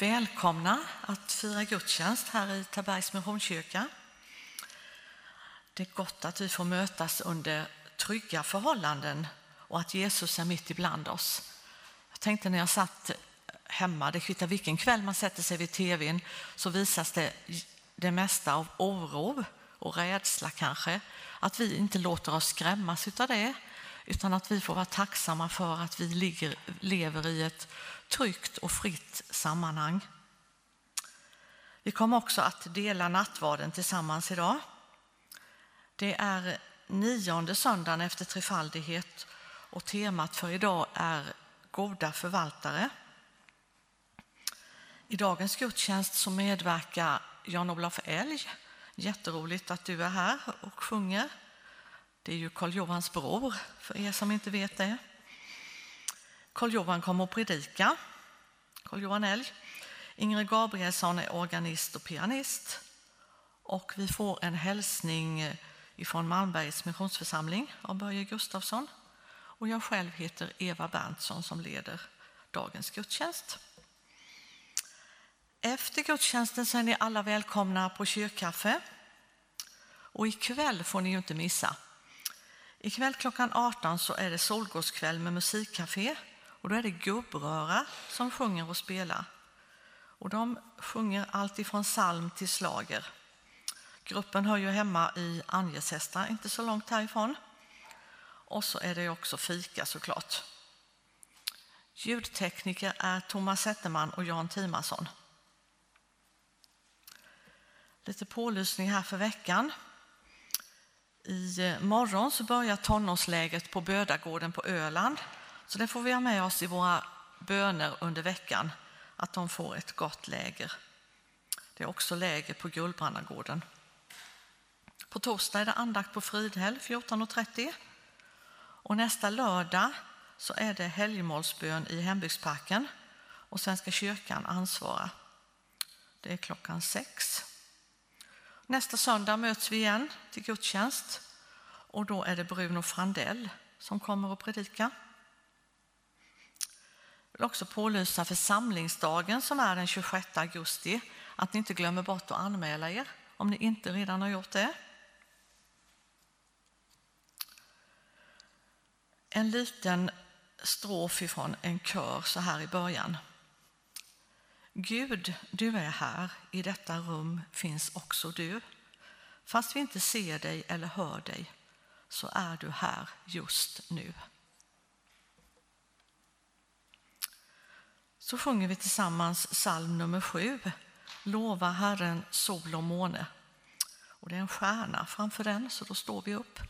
Välkomna att fira gudstjänst här i Tabergs Missionskyrka. Det är gott att vi får mötas under trygga förhållanden och att Jesus är mitt ibland oss. Jag tänkte när jag satt hemma, det kvittar vilken kväll man sätter sig vid tvn, så visas det det mesta av oro och rädsla kanske. Att vi inte låter oss skrämmas av det, utan att vi får vara tacksamma för att vi ligger, lever i ett tryggt och fritt sammanhang. Vi kommer också att dela nattvarden tillsammans idag. Det är nionde söndagen efter trefaldighet och temat för idag är goda förvaltare. I dagens gudstjänst så medverkar Jan-Olof Elg. Jätteroligt att du är här och sjunger. Det är ju Karl Johans bror, för er som inte vet det. Karl Johan kommer att predika. Karl Johan Elg. Ingrid Gabrielsson är organist och pianist. Och vi får en hälsning från Malmbergs missionsförsamling av Börje Gustafsson. Och jag själv heter Eva Berntsson som leder dagens gudstjänst. Efter gudstjänsten så är ni alla välkomna på kyrkkaffe. Och ikväll får ni ju inte missa. Ikväll klockan 18 så är det Solgårdskväll med musikcafé och då är det Gubbröra som sjunger och spelar. Och de sjunger allt ifrån psalm till slager. Gruppen hör ju hemma i Angersästra, inte så långt härifrån. Och så är det också fika såklart. Ljudtekniker är Thomas Zetterman och Jan Timason. Lite pålysning här för veckan. I eh, morgon så börjar tonårsläget på Bödagården på Öland. Så det får vi ha med oss i våra böner under veckan, att de får ett gott läger. Det är också läger på Gullbrannagården. På torsdag är det andakt på Fridhäll 14.30. Och nästa lördag så är det helgmålsbön i hembygdsparken och Svenska kyrkan ansvara. Det är klockan sex. Nästa söndag möts vi igen till gudstjänst och då är det Bruno Frandell som kommer att predika. Jag vill också pålysa församlingsdagen som är den 26 augusti att ni inte glömmer bort att anmäla er om ni inte redan har gjort det. En liten strof ifrån en kör så här i början. Gud, du är här, i detta rum finns också du. Fast vi inte ser dig eller hör dig så är du här just nu. Så sjunger vi tillsammans psalm nummer sju, Lova Herren sol och måne. Och det är en stjärna framför den, så då står vi upp.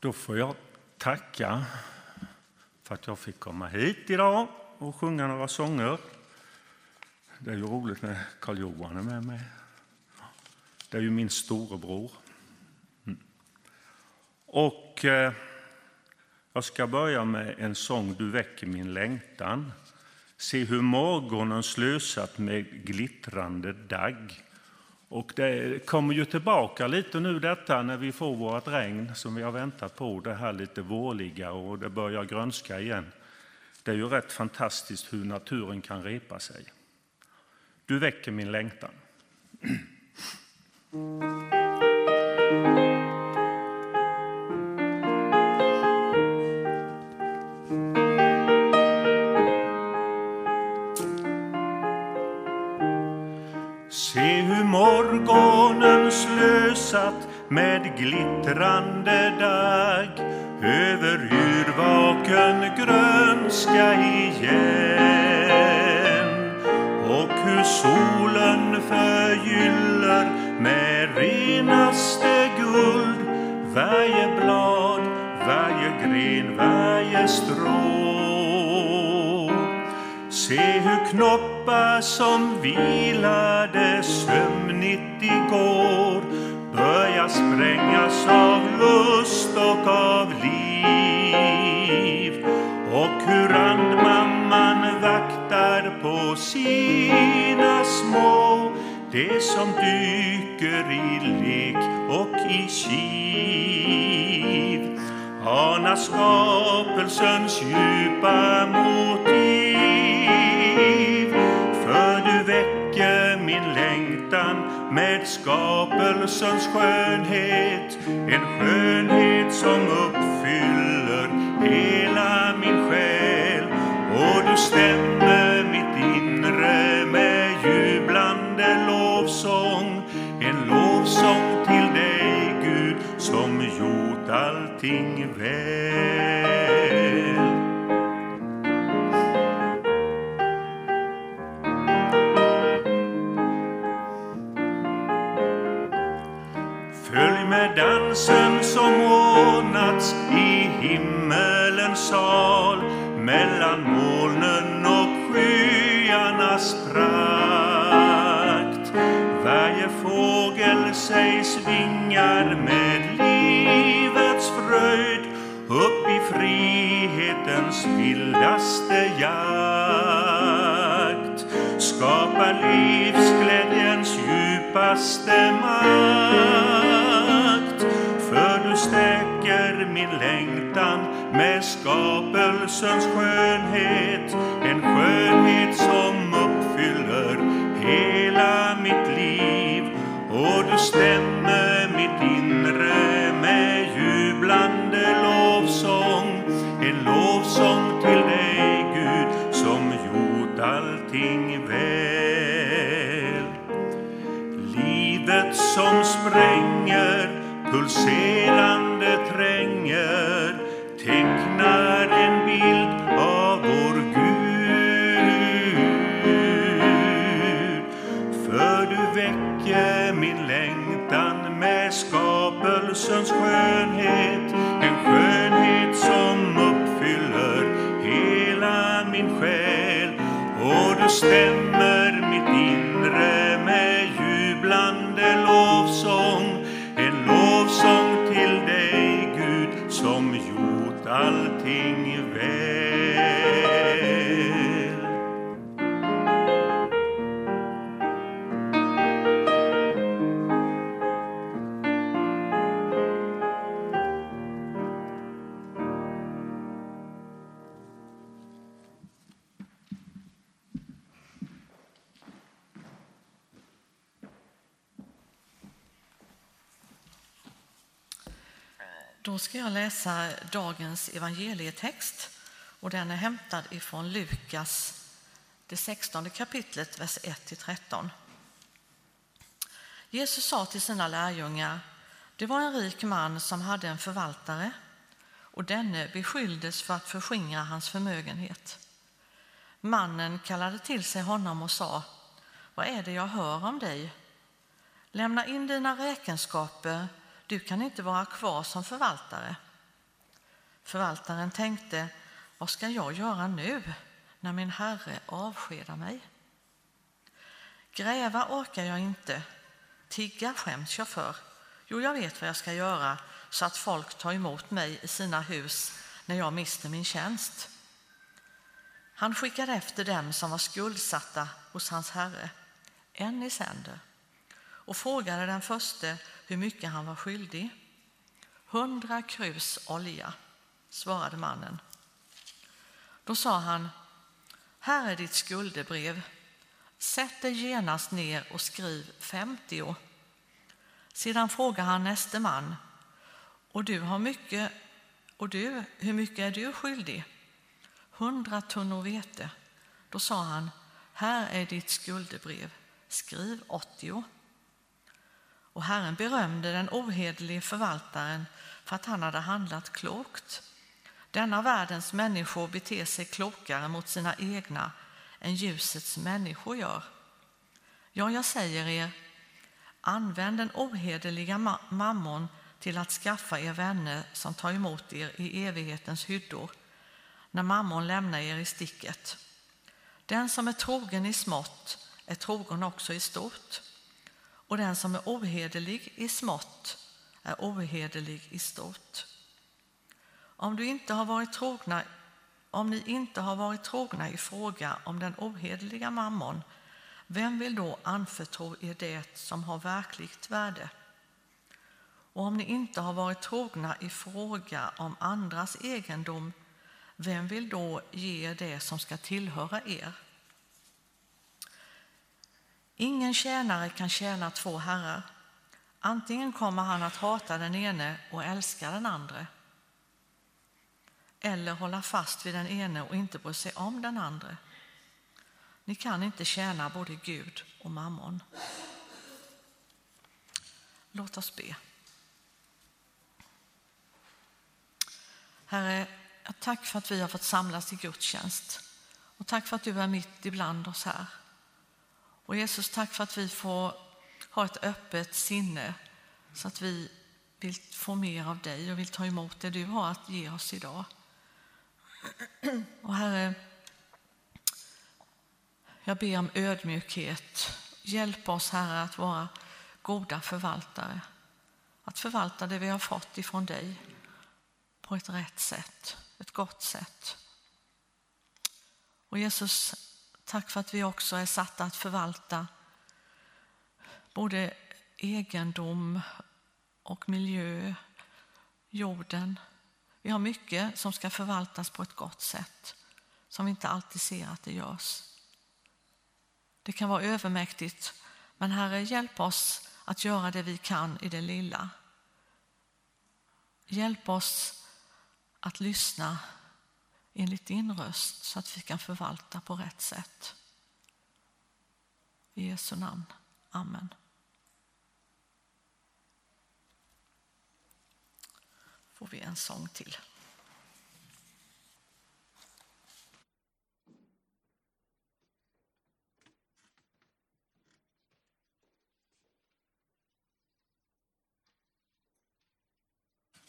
Då får jag tacka för att jag fick komma hit idag och sjunga några sånger. Det är ju roligt när Karl-Johan är med mig. Det är ju min storebror. Mm. Och eh, jag ska börja med en sång Du väcker min längtan. Se hur morgonen slösat med glittrande dagg. Och det kommer ju tillbaka lite nu detta när vi får vårt regn som vi har väntat på, det här lite vårliga och det börjar grönska igen. Det är ju rätt fantastiskt hur naturen kan repa sig. Du väcker min längtan. Med glittrande dag. Över yrvaken grönska igen. Och hur solen förgyller med renaste guld. Varje blad, varje gren, varje strå. Se hur knoppar som vilade sömnigt igår börja sprängas av lust och av liv. Och hur andmamman vaktar på sina små det som dyker i lek och i kiv. Ana skapelsens djupa mot med skapelsens skönhet. En skönhet som uppfyller hela min själ. Och du stämmer mitt inre med jublande lovsång. En lovsång till dig Gud som gjort allting väl. Dagens evangelietext och den är hämtad ifrån Lukas, det 16 kapitlet, vers 1-13. Jesus sa till sina lärjungar, det var en rik man som hade en förvaltare och denne beskylldes för att förskingra hans förmögenhet. Mannen kallade till sig honom och sa, vad är det jag hör om dig? Lämna in dina räkenskaper du kan inte vara kvar som förvaltare. Förvaltaren tänkte, vad ska jag göra nu när min herre avskedar mig? Gräva orkar jag inte, tigga skäms jag för. Jo, jag vet vad jag ska göra så att folk tar emot mig i sina hus när jag mister min tjänst. Han skickade efter dem som var skuldsatta hos hans herre, en i sänder, och frågade den förste hur mycket han var skyldig. Hundra krus olja, svarade mannen. Då sa han, här är ditt skuldebrev. Sätt dig genast ner och skriv 50. Sedan frågade han näste man, och du har mycket, och du, hur mycket är du skyldig? Hundra tunnor vete. Då sa han, här är ditt skuldebrev, skriv 80. Och Herren berömde den ohederlige förvaltaren för att han hade handlat klokt. Denna världens människor beter sig klokare mot sina egna än ljusets människor gör. Ja, jag säger er, använd den ohederliga mammon till att skaffa er vänner som tar emot er i evighetens hyddor när mammon lämnar er i sticket. Den som är trogen i smått är trogen också i stort och den som är ohederlig i smått är ohederlig i stort. Om, du inte har varit trogna, om ni inte har varit trogna i fråga om den ohederliga mammon, vem vill då anförtro er det som har verkligt värde? Och om ni inte har varit trogna i fråga om andras egendom, vem vill då ge er det som ska tillhöra er? Ingen tjänare kan tjäna två herrar. Antingen kommer han att hata den ene och älska den andra eller hålla fast vid den ene och inte bry sig om den andra. Ni kan inte tjäna både Gud och mammon. Låt oss be. Herre, tack för att vi har fått samlas i gudstjänst och tack för att du är mitt ibland oss här. Och Jesus, tack för att vi får ha ett öppet sinne så att vi vill få mer av dig och vill ta emot det du har att ge oss idag. Och Herre, jag ber om ödmjukhet. Hjälp oss, Herre, att vara goda förvaltare. Att förvalta det vi har fått ifrån dig på ett rätt sätt, ett gott sätt. Och Jesus, tack för att vi också är satta att förvalta både egendom och miljö, jorden. Vi har mycket som ska förvaltas på ett gott sätt som vi inte alltid ser att det görs. Det kan vara övermäktigt, men Herre, hjälp oss att göra det vi kan i det lilla. Hjälp oss att lyssna enligt din röst så att vi kan förvalta på rätt sätt. I Jesu namn. Amen. Får vi en sång till.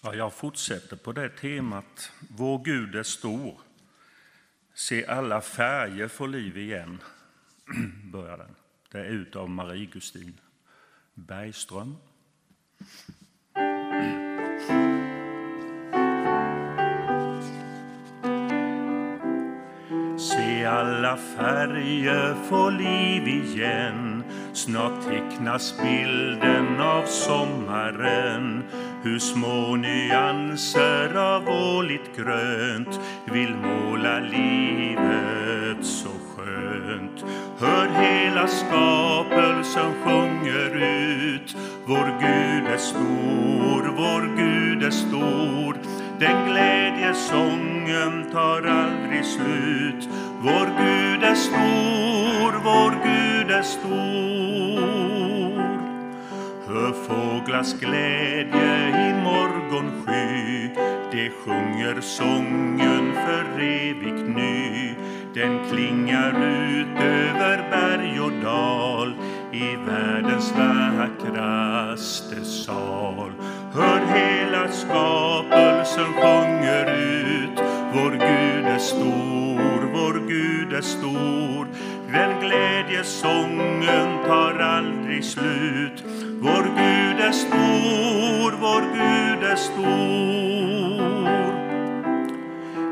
Ja, jag fortsätter på det temat. Vår Gud är stor. Se alla färger få liv igen. Börjar den. Det är utav Marie-Gustin Bergström. Se alla färger få liv igen. Snart tecknas bilden av sommaren. Hur små nyanser av åligt grönt vill måla livet så skönt. Hör hela skapelsen sjunger ut. Vår Gud är stor, vår Gud är stor den glädjesången tar aldrig slut. Vår Gud är stor, vår Gud är stor. Hör fåglars glädje i morgonsky De sjunger sången för evigt ny. Den klingar ut över berg och dal i världens vackraste sal. Hör hela skapelsen sjunger ut. Vår Gud är stor, vår Gud är stor. Den glädjesången tar aldrig slut. Vår Gud är stor, vår Gud är stor.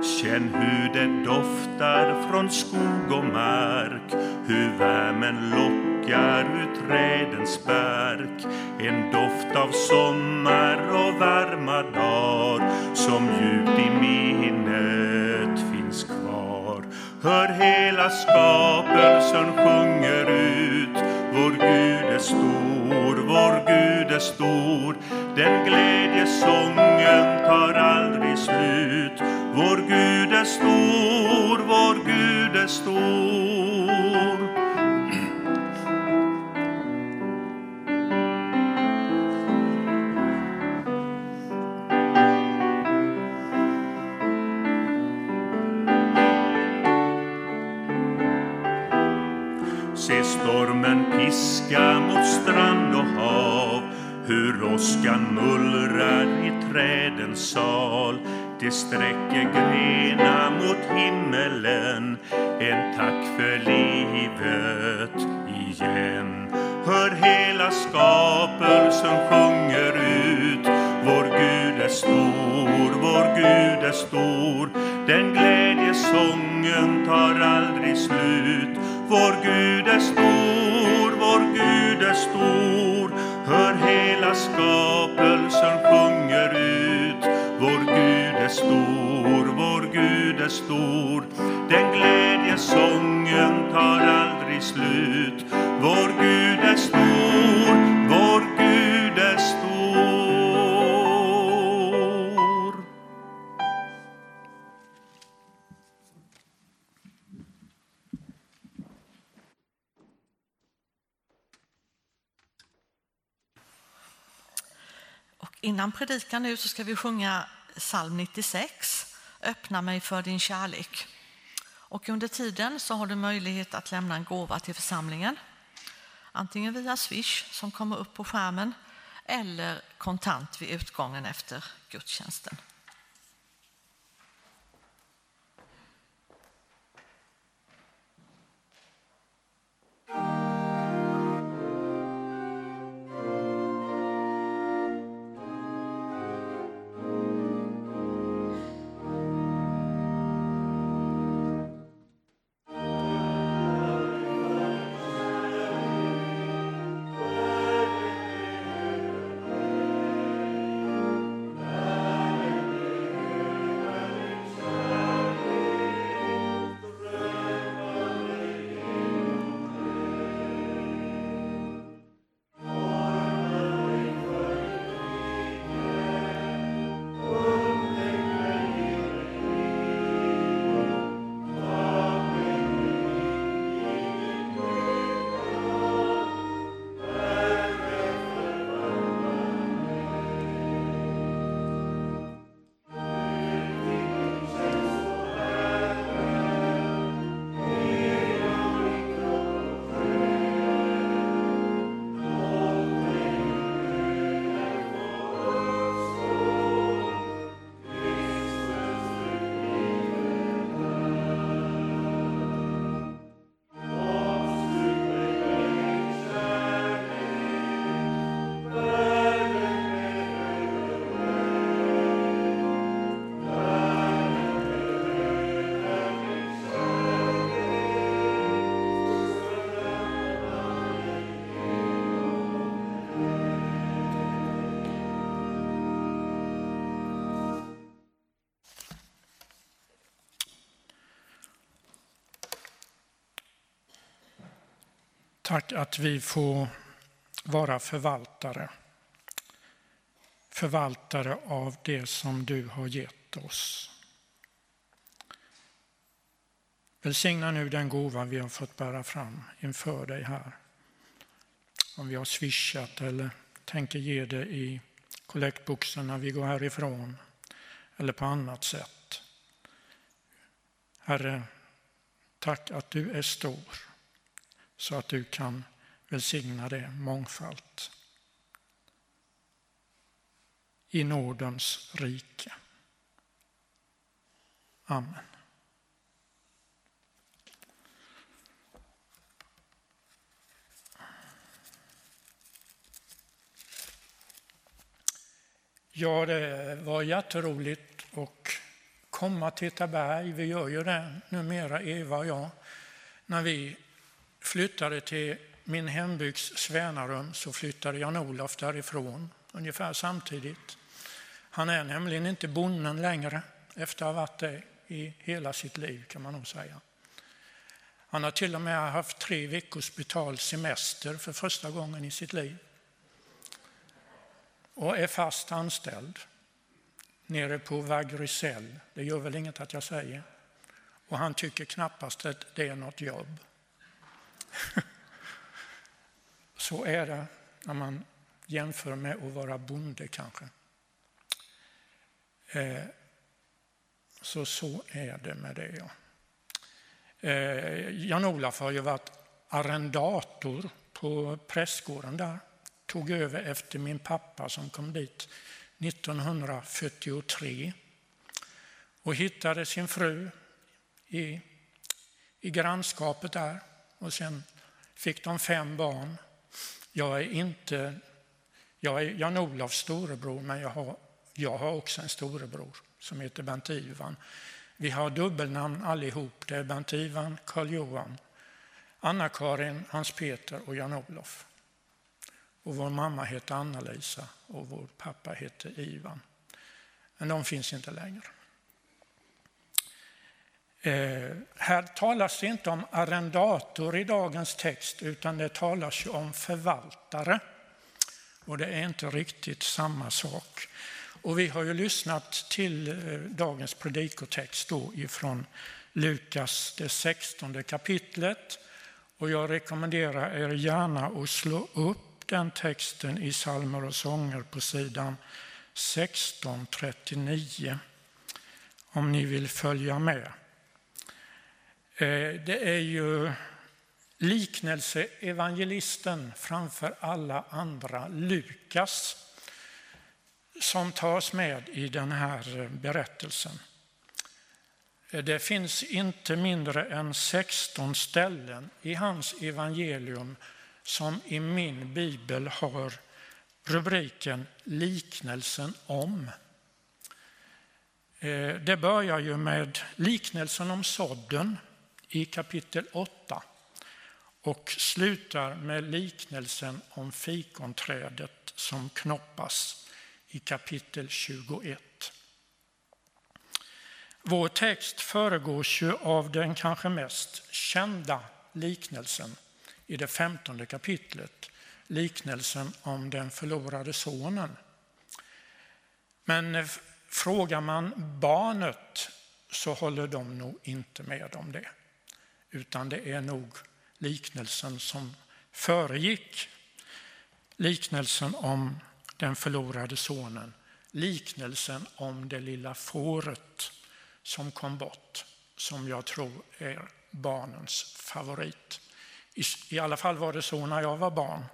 Känn hur det doftar från skog och mark, hur värmen lockar ur trädens bark. En doft av sommar och varma dagar som djupt i minnet finns kvar. Hör hela skapelsen sjunger ut, vår Gud är stor, vår Gud är stor. Den glädjesången tar aldrig slut. Vår Gud är stor, vår Gud är stor. Stormen piska mot strand och hav. Hur åskan mullrar i trädens sal. Det sträcker grenar mot himmelen. En tack för livet igen. Hör hela skapelsen sjunger ut. Vår Gud är stor, vår Gud är stor. Den glädjesången tar aldrig slut. Vår Gud är stor, vår Gud är stor. Hör hela skapelsen sjunger ut. Vår Gud är stor, vår Gud är stor. Den glädjesången tar aldrig slut. Vår Gud är stor, innan predikan nu så ska vi sjunga psalm 96, Öppna mig för din kärlek. Och under tiden så har du möjlighet att lämna en gåva till församlingen. Antingen via Swish som kommer upp på skärmen eller kontant vid utgången efter gudstjänsten. Tack att vi får vara förvaltare. Förvaltare av det som du har gett oss. Välsigna nu den gåva vi har fått bära fram inför dig här. Om vi har swishat eller tänker ge det i kollektboxen när vi går härifrån eller på annat sätt. Herre, tack att du är stor så att du kan välsigna det mångfald. I nådens rike. Amen. Ja, det var jätteroligt att komma till Taberg. Vi gör ju det numera, Eva och jag, när vi flyttade till min hembygds Svänarum så flyttade Jan-Olof därifrån ungefär samtidigt. Han är nämligen inte bonden längre efter att ha varit det i hela sitt liv kan man nog säga. Han har till och med haft tre veckors betald semester för första gången i sitt liv. Och är fast anställd nere på Vagrysell. Det gör väl inget att jag säger. Och han tycker knappast att det är något jobb. Så är det när man jämför med att vara bonde kanske. Eh, så så är det med det. Ja. Eh, Jan-Olof har ju varit arrendator på prästgården där. Tog över efter min pappa som kom dit 1943 och hittade sin fru i, i grannskapet där. Och sen fick de fem barn. Jag är inte jag är Jan-Olofs storebror, men jag har, jag har också en storebror som heter Bent Ivan. Vi har dubbelnamn allihop. Det är Bent Ivan, Karl-Johan, Anna-Karin, Hans-Peter och Jan-Olof. Och vår mamma heter Anna-Lisa och vår pappa heter Ivan. Men de finns inte längre. Eh, här talas det inte om arrendator i dagens text utan det talas ju om förvaltare. Och det är inte riktigt samma sak. Och vi har ju lyssnat till eh, dagens predikotext då ifrån Lukas, det 16 kapitlet. Och jag rekommenderar er gärna att slå upp den texten i psalmer och sånger på sidan 1639 om ni vill följa med. Eh, det är ju liknelseevangelisten framför alla andra, Lukas, som tas med i den här eh, berättelsen. Eh, det finns inte mindre än 16 ställen i hans evangelium som i min bibel har rubriken Liknelsen om. Det börjar ju med liknelsen om sådden i kapitel 8 och slutar med liknelsen om fikonträdet som knoppas i kapitel 21. Vår text föregås ju av den kanske mest kända liknelsen i det femtonde kapitlet, liknelsen om den förlorade sonen. Men frågar man barnet så håller de nog inte med om det, utan det är nog liknelsen som föregick liknelsen om den förlorade sonen, liknelsen om det lilla fåret som kom bort, som jag tror är barnens favorit. I alla fall var det så när jag var barn.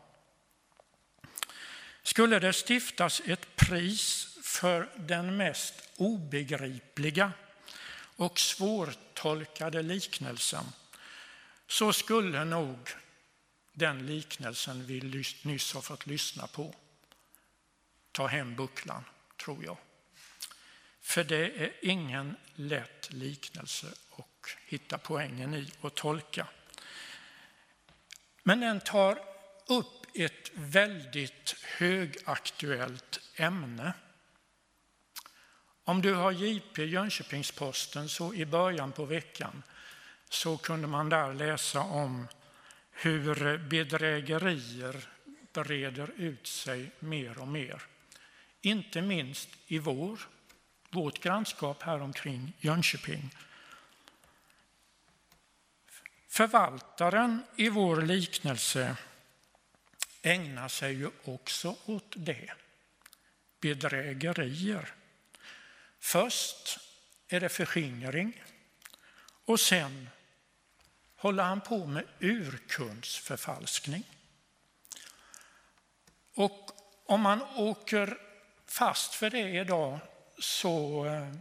Skulle det stiftas ett pris för den mest obegripliga och svårtolkade liknelsen så skulle nog den liknelsen vi nyss har fått lyssna på ta hem bucklan, tror jag. För det är ingen lätt liknelse att hitta poängen i och tolka. Men den tar upp ett väldigt högaktuellt ämne. Om du har JP Jönköpings-Posten så i början på veckan så kunde man där läsa om hur bedrägerier breder ut sig mer och mer. Inte minst i vår, vårt grannskap här omkring Jönköping. Förvaltaren i vår liknelse ägnar sig ju också åt det. Bedrägerier. Först är det förskingring och sen håller han på med urkundsförfalskning. Och om man åker fast för det idag så eh,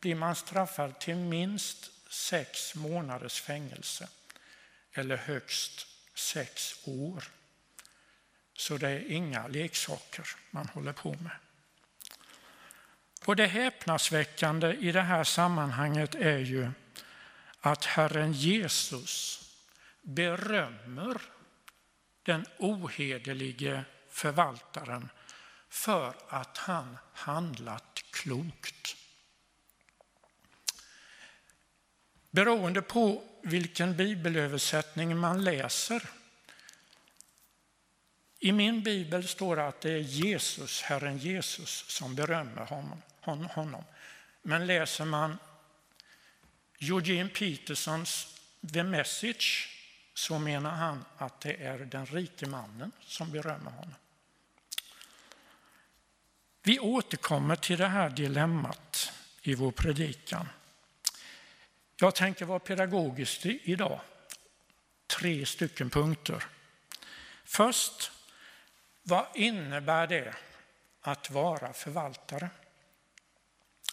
blir man straffad till minst sex månaders fängelse eller högst sex år. Så det är inga leksaker man håller på med. Och det häpnadsväckande i det här sammanhanget är ju att Herren Jesus berömmer den ohederlige förvaltaren för att han handlat klokt. Beroende på vilken bibelöversättning man läser. I min bibel står det att det är Jesus, Herren Jesus, som berömmer honom. Men läser man Eugene Petersons The Message så menar han att det är den rike mannen som berömmer honom. Vi återkommer till det här dilemmat i vår predikan. Jag tänker vara pedagogisk idag. Tre stycken punkter. Först, vad innebär det att vara förvaltare?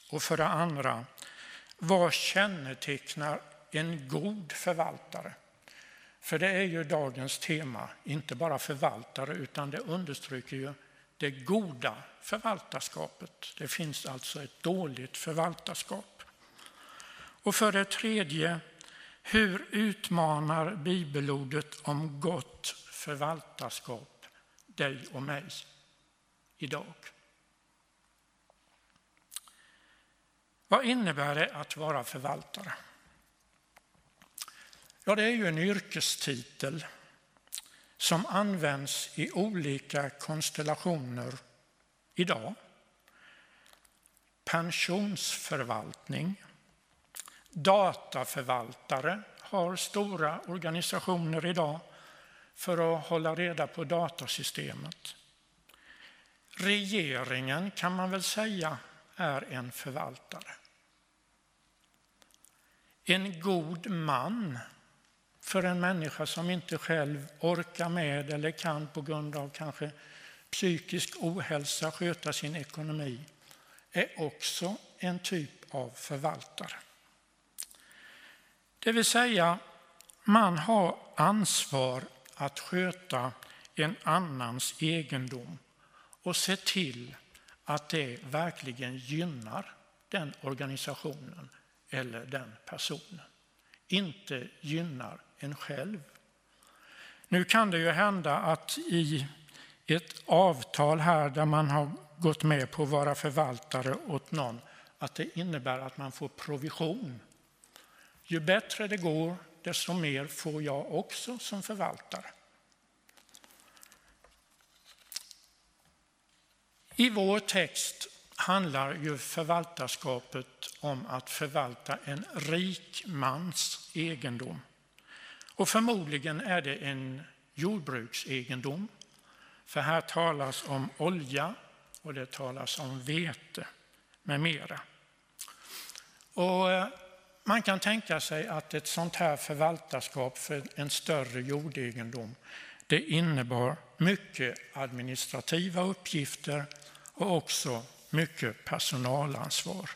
Och för det andra, vad kännetecknar en god förvaltare? För det är ju dagens tema, inte bara förvaltare, utan det understryker ju det goda förvaltarskapet. Det finns alltså ett dåligt förvaltarskap. Och för det tredje, hur utmanar bibelordet om gott förvaltarskap dig och mig idag? Vad innebär det att vara förvaltare? Ja, det är ju en yrkestitel som används i olika konstellationer idag. Pensionsförvaltning, dataförvaltare har stora organisationer idag för att hålla reda på datasystemet. Regeringen kan man väl säga är en förvaltare. En god man för en människa som inte själv orkar med eller kan på grund av kanske psykisk ohälsa sköta sin ekonomi är också en typ av förvaltare. Det vill säga, man har ansvar att sköta en annans egendom och se till att det verkligen gynnar den organisationen eller den personen. Inte gynnar en själv. Nu kan det ju hända att i ett avtal här där man har gått med på att vara förvaltare åt någon, att det innebär att man får provision. Ju bättre det går, desto mer får jag också som förvaltare. I vår text handlar ju förvaltarskapet om att förvalta en rik mans egendom. Och förmodligen är det en jordbruksegendom. För här talas om olja och det talas om vete med mera. Och eh, man kan tänka sig att ett sånt här förvaltarskap för en större jordegendom det innebar mycket administrativa uppgifter och också mycket personalansvar.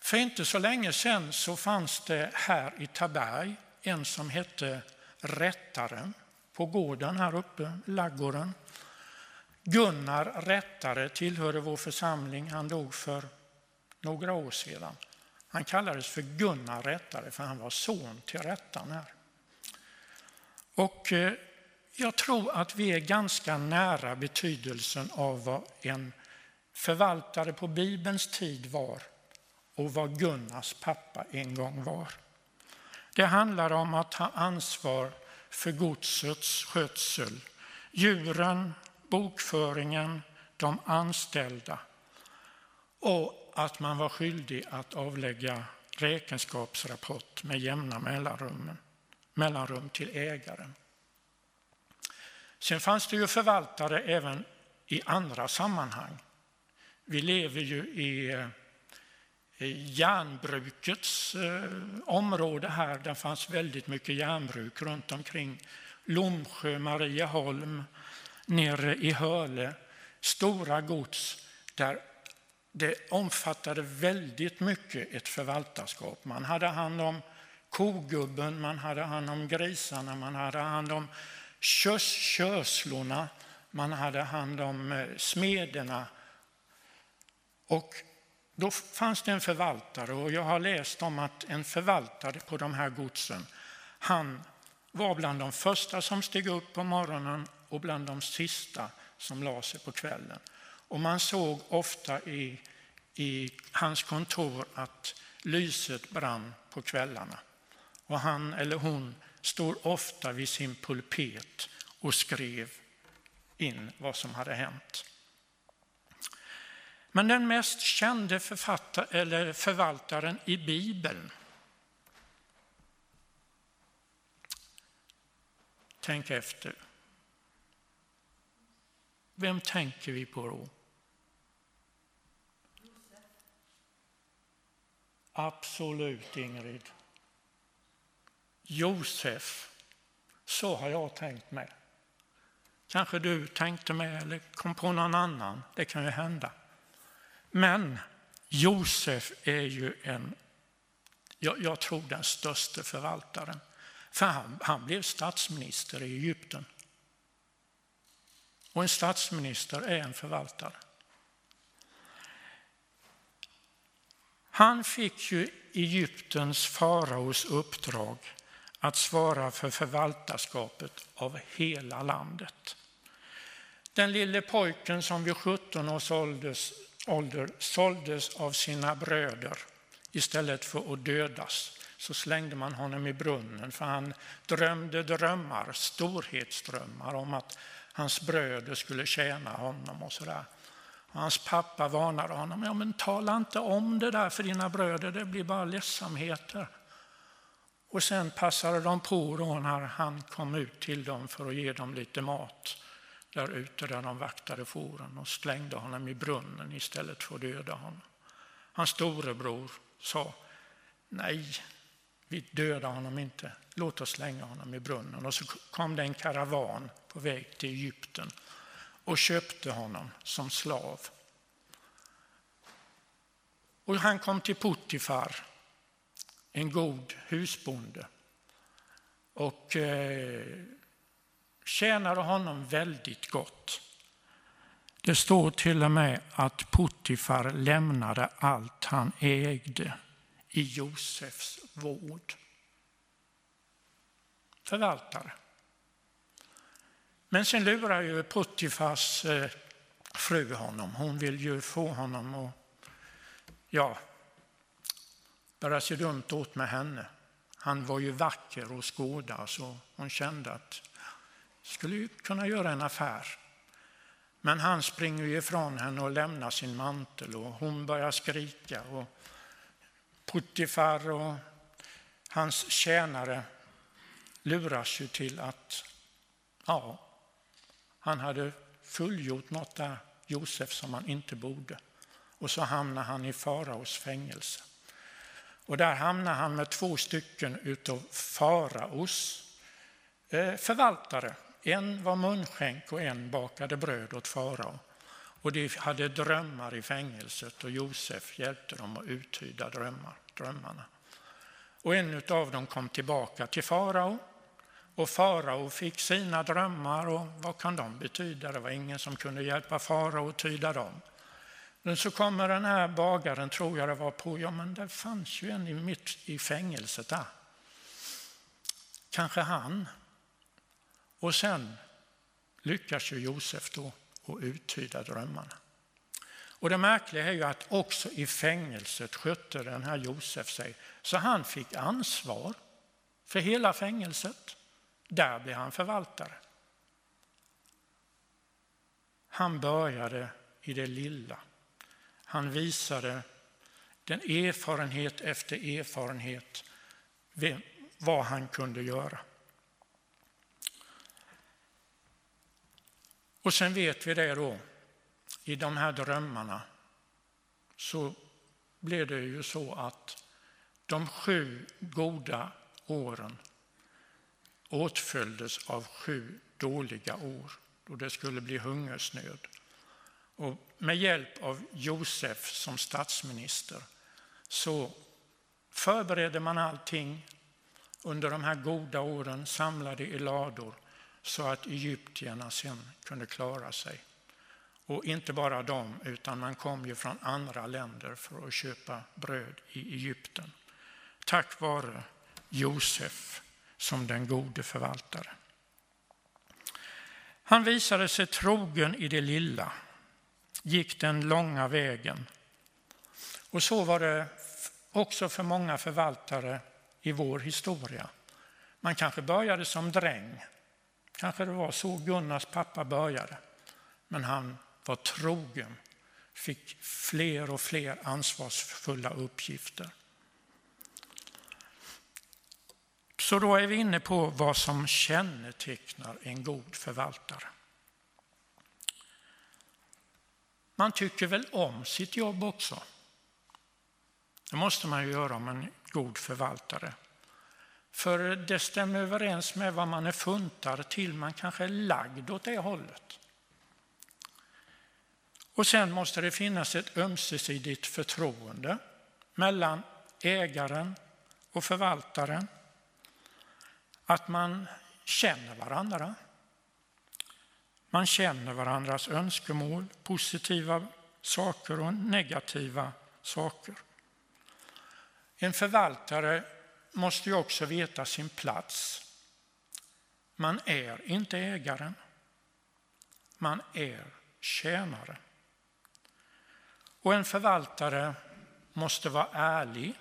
För inte så länge sedan så fanns det här i Taberg en som hette Rättaren på gården här uppe, laggården. Gunnar Rättare tillhörde vår församling. Han dog för några år sedan. Han kallades för Gunnar Rättare för han var son till rättaren här. Och eh, jag tror att vi är ganska nära betydelsen av vad en förvaltare på Bibelns tid var och vad Gunnars pappa en gång var. Det handlar om att ha ansvar för godsets skötsel, djuren, bokföringen, de anställda och att man var skyldig att avlägga räkenskapsrapport med jämna mellanrum, mellanrum till ägaren. Sen fanns det ju förvaltare även i andra sammanhang. Vi lever ju i eh, järnbrukets eh, område här. Det fanns väldigt mycket järnbruk runt omkring Lomsjö, Marieholm, nere i Höle. Stora gods där det omfattade väldigt mycket ett förvaltarskap. Man hade hand om kogubben, man hade hand om grisarna, man hade hand om körslorna, man hade hand om eh, smederna Och då fanns det en förvaltare och jag har läst om att en förvaltare på de här godsen, han var bland de första som steg upp på morgonen och bland de sista som la sig på kvällen. Och man såg ofta i, i hans kontor att lyset brann på kvällarna. Och han eller hon stod ofta vid sin pulpet och skrev in vad som hade hänt. Men den mest kände eller förvaltaren i Bibeln Tänk efter. Vem tänker vi på då? Absolut, Ingrid. Josef. Så har jag tänkt med. Kanske du tänkte med eller kom på någon annan. Det kan ju hända. Men Josef är ju en, jag, jag tror den största förvaltaren. För han, han blev statsminister i Egypten. Och en statsminister är en förvaltare. Han fick ju Egyptens faraos uppdrag att svara för förvaltarskapet av hela landet. Den lille pojken som vid 17 års ålder såldes av sina bröder istället för att dödas så slängde man honom i brunnen för han drömde drömmar, storhetsdrömmar om att hans bröder skulle tjäna honom och sådär. Hans pappa varnade honom, ja men tala inte om det där för dina bröder, det blir bara ledsamheter. Och sen passade de på då när han kom ut till dem för att ge dem lite mat där ute där de vaktade fåren och slängde honom i brunnen istället för att döda honom. Hans storebror sa, nej, vi dödar honom inte, låt oss slänga honom i brunnen. Och så kom det en karavan på väg till Egypten och köpte honom som slav. Och han kom till Puttifar, en god husbonde och eh, tjänade honom väldigt gott. Det står till och med att Puttifar lämnade allt han ägde i Josefs vård. Förvaltare. Men sen lurar ju Puttifars eh, fru honom. Hon vill ju få honom att ja, började se dumt åt med henne. Han var ju vacker och skåda så hon kände att skulle kunna göra en affär. Men han springer ifrån henne och lämnar sin mantel och hon börjar skrika. Och Puttifar och hans tjänare luras ju till att ja, han hade fullgjort något där, Josef, som han inte borde. Och så hamnar han i faraos fängelse. Och där hamnar han med två stycken utav faraos eh, förvaltare. En var munskänk och en bakade bröd åt farao. Och de hade drömmar i fängelset och Josef hjälpte dem att uttyda drömmar, drömmarna. Och en av dem kom tillbaka till farao och farao fick sina drömmar och vad kan de betyda? Det var ingen som kunde hjälpa farao att tyda dem. Men så kommer den här bagaren, tror jag det var, på, ja men det fanns ju en mitt i fängelset där. Kanske han. Och sen lyckas ju Josef då att uttyda drömmarna. Och det märkliga är ju att också i fängelset skötte den här Josef sig, så han fick ansvar för hela fängelset. Där blev han förvaltare. Han började i det lilla. Han visade den erfarenhet efter erfarenhet vad han kunde göra. Och sen vet vi det då, i de här drömmarna så blev det ju så att de sju goda åren åtföljdes av sju dåliga år då det skulle bli hungersnöd. Och med hjälp av Josef som statsminister så förberedde man allting under de här goda åren, samlade i lador så att egyptierna sen kunde klara sig. Och inte bara de, utan man kom ju från andra länder för att köpa bröd i Egypten. Tack vare Josef som den gode förvaltare. Han visade sig trogen i det lilla, gick den långa vägen. Och så var det också för många förvaltare i vår historia. Man kanske började som dräng. Kanske det var så Gunnars pappa började. Men han var trogen, fick fler och fler ansvarsfulla uppgifter. Så då är vi inne på vad som kännetecknar en god förvaltare. Man tycker väl om sitt jobb också. Det måste man ju göra om en god förvaltare. För det stämmer överens med vad man är funtad till. Man kanske är lagd åt det hållet. Och sen måste det finnas ett ömsesidigt förtroende mellan ägaren och förvaltaren. Att man känner varandra. Man känner varandras önskemål, positiva saker och negativa saker. En förvaltare måste ju också veta sin plats. Man är inte ägaren. Man är tjänare. Och en förvaltare måste vara ärlig,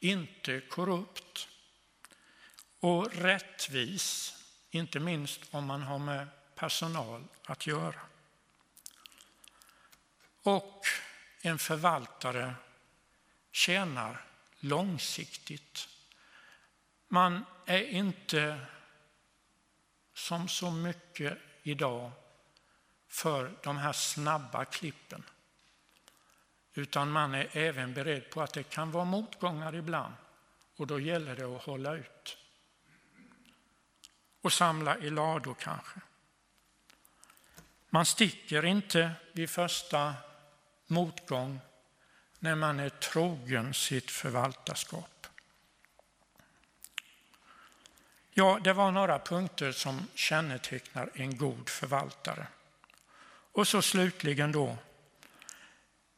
inte korrupt och rättvis, inte minst om man har med personal att göra. Och en förvaltare tjänar långsiktigt. Man är inte som så mycket idag för de här snabba klippen. Utan man är även beredd på att det kan vara motgångar ibland och då gäller det att hålla ut. Och samla i lador kanske. Man sticker inte vid första motgång när man är trogen sitt förvaltarskap. Ja, det var några punkter som kännetecknar en god förvaltare. Och så slutligen då,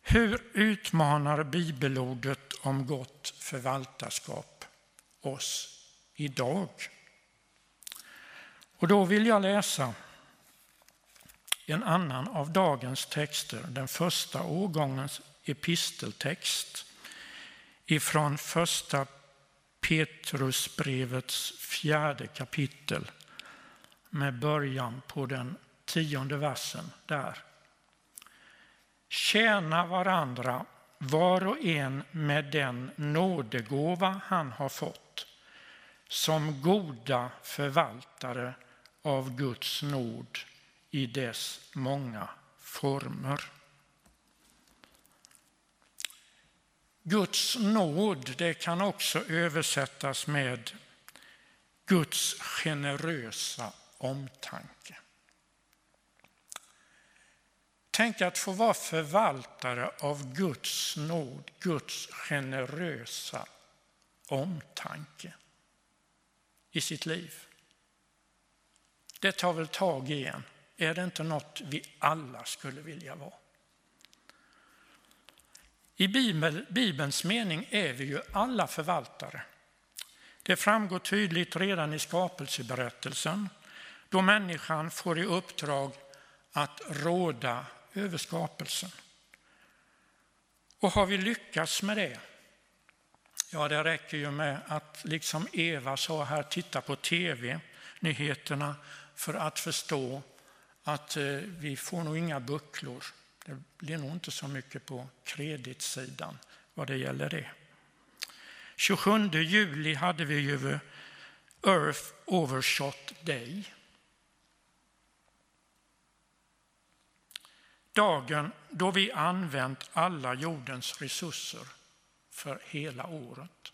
hur utmanar bibelordet om gott förvaltarskap oss idag? Och då vill jag läsa en annan av dagens texter, den första årgångens episteltext ifrån första Petrusbrevets fjärde kapitel med början på den tionde versen där. Tjäna varandra var och en med den nådegåva han har fått som goda förvaltare av Guds nåd i dess många former. Guds nåd det kan också översättas med Guds generösa omtanke. Tänk att få vara förvaltare av Guds nåd, Guds generösa omtanke i sitt liv. Det tar väl tag i en. Är det inte något vi alla skulle vilja vara? I Bibelns mening är vi ju alla förvaltare. Det framgår tydligt redan i skapelseberättelsen då människan får i uppdrag att råda över skapelsen. Och har vi lyckats med det? Ja, det räcker ju med att, liksom Eva sa här, titta på tv-nyheterna för att förstå att eh, vi får nog inga bucklor det blir nog inte så mycket på kreditsidan vad det gäller det. 27 juli hade vi ju Earth Overshot Day. Dagen då vi använt alla jordens resurser för hela året.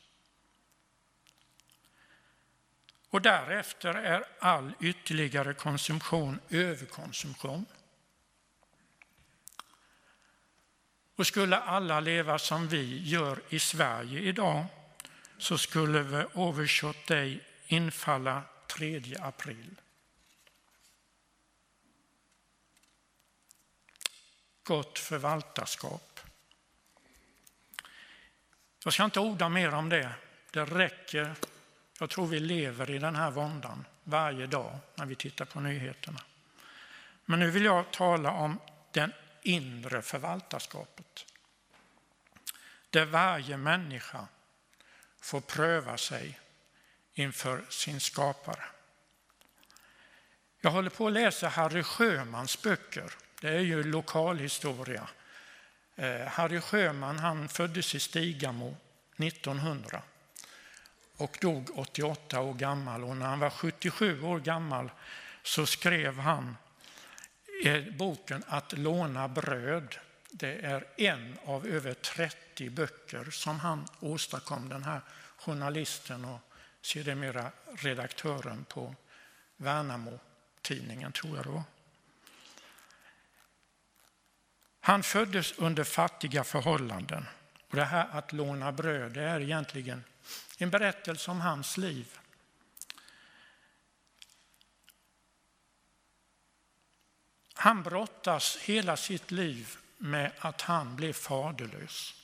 Och därefter är all ytterligare konsumtion överkonsumtion. Och skulle alla leva som vi gör i Sverige idag så skulle vi Overshot Day infalla 3 april. gott förvaltarskap. Jag ska inte orda mer om det. Det räcker. Jag tror vi lever i den här våndan varje dag när vi tittar på nyheterna. Men nu vill jag tala om det inre förvaltarskapet. Där varje människa får pröva sig inför sin skapare. Jag håller på att läsa Harry Sjömans böcker. Det är ju lokalhistoria. Eh, Harry Sjöman han föddes i Stigamo 1900 och dog 88 år gammal. Och när han var 77 år gammal så skrev han boken Att låna bröd. Det är en av över 30 böcker som han åstadkom, den här journalisten och sedermera redaktören på Värnamo-tidningen, tror jag det var. Han föddes under fattiga förhållanden. Och det här att låna bröd det är egentligen en berättelse om hans liv. Han brottas hela sitt liv med att han blev faderlös.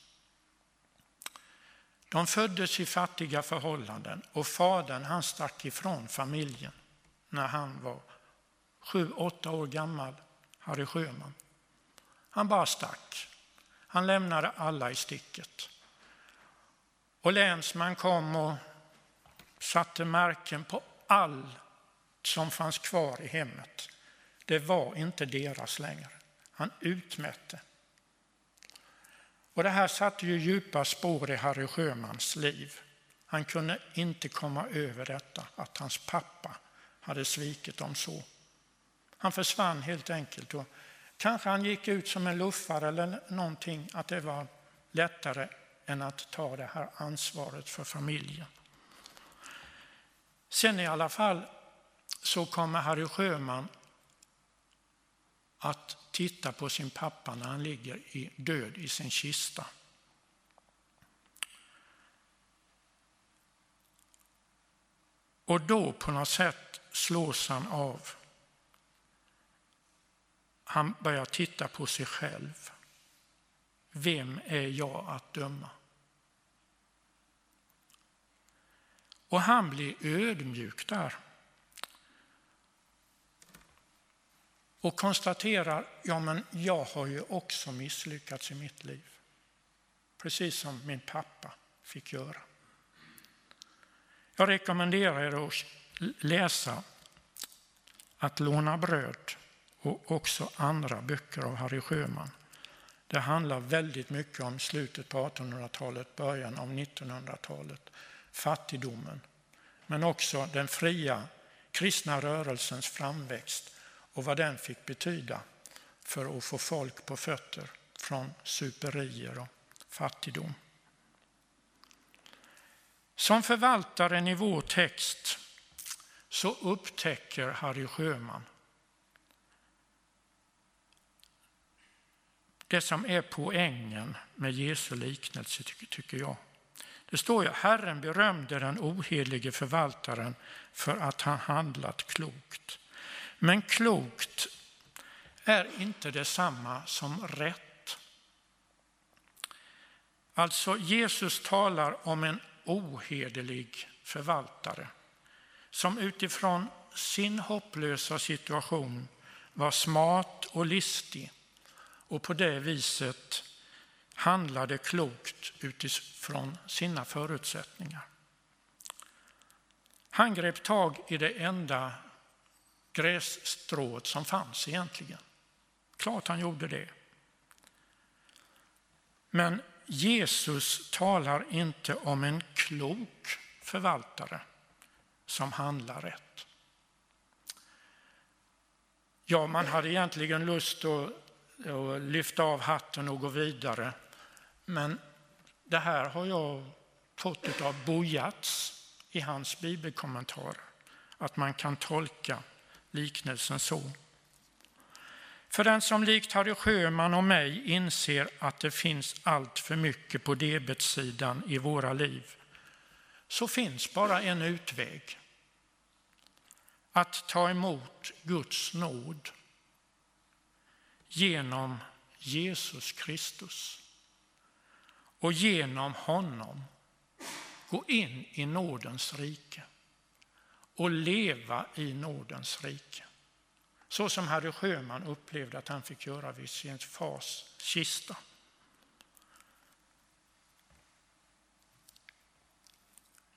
De föddes i fattiga förhållanden och fadern han stack ifrån familjen när han var sju, åtta år gammal, Harry Sjöman. Han bara stack. Han lämnade alla i sticket. Och länsman kom och satte märken på allt som fanns kvar i hemmet. Det var inte deras längre. Han utmätte. Och det här satte ju djupa spår i Harry Sjömans liv. Han kunde inte komma över detta, att hans pappa hade svikit dem så. Han försvann helt enkelt. Och kanske han gick ut som en luffare eller någonting, att det var lättare än att ta det här ansvaret för familjen. Sen i alla fall så kommer Harry Sjöman att titta på sin pappa när han ligger i död i sin kista. Och då på något sätt slås han av. Han börjar titta på sig själv. Vem är jag att döma? Och han blir ödmjuk där. och konstaterar, ja men jag har ju också misslyckats i mitt liv. Precis som min pappa fick göra. Jag rekommenderar er att läsa Att låna bröd och också andra böcker av Harry Sjöman. Det handlar väldigt mycket om slutet på 1800-talet, början av 1900-talet, fattigdomen, men också den fria kristna rörelsens framväxt och vad den fick betyda för att få folk på fötter från superier och fattigdom. Som förvaltaren i vår text så upptäcker Harry Sjöman det som är poängen med Jesu liknelse, tycker jag. Det står ju Herren berömde den ohelige förvaltaren för att han handlat klokt. Men klokt är inte detsamma som rätt. Alltså Jesus talar om en ohederlig förvaltare som utifrån sin hopplösa situation var smart och listig och på det viset handlade klokt utifrån sina förutsättningar. Han grep tag i det enda grässtrået som fanns egentligen. Klart han gjorde det. Men Jesus talar inte om en klok förvaltare som handlar rätt. Ja, man hade egentligen lust att, och lyfta av hatten och gå vidare. Men det här har jag fått av Bojats i hans bibelkommentarer. Att man kan tolka liknelsen så. För den som likt Harry Sjöman och mig inser att det finns allt för mycket på debetsidan i våra liv, så finns bara en utväg. Att ta emot Guds nåd genom Jesus Kristus och genom honom gå in i nådens rike och leva i nådens rike. Så som Harry Sjöman upplevde att han fick göra vid sin fars kista.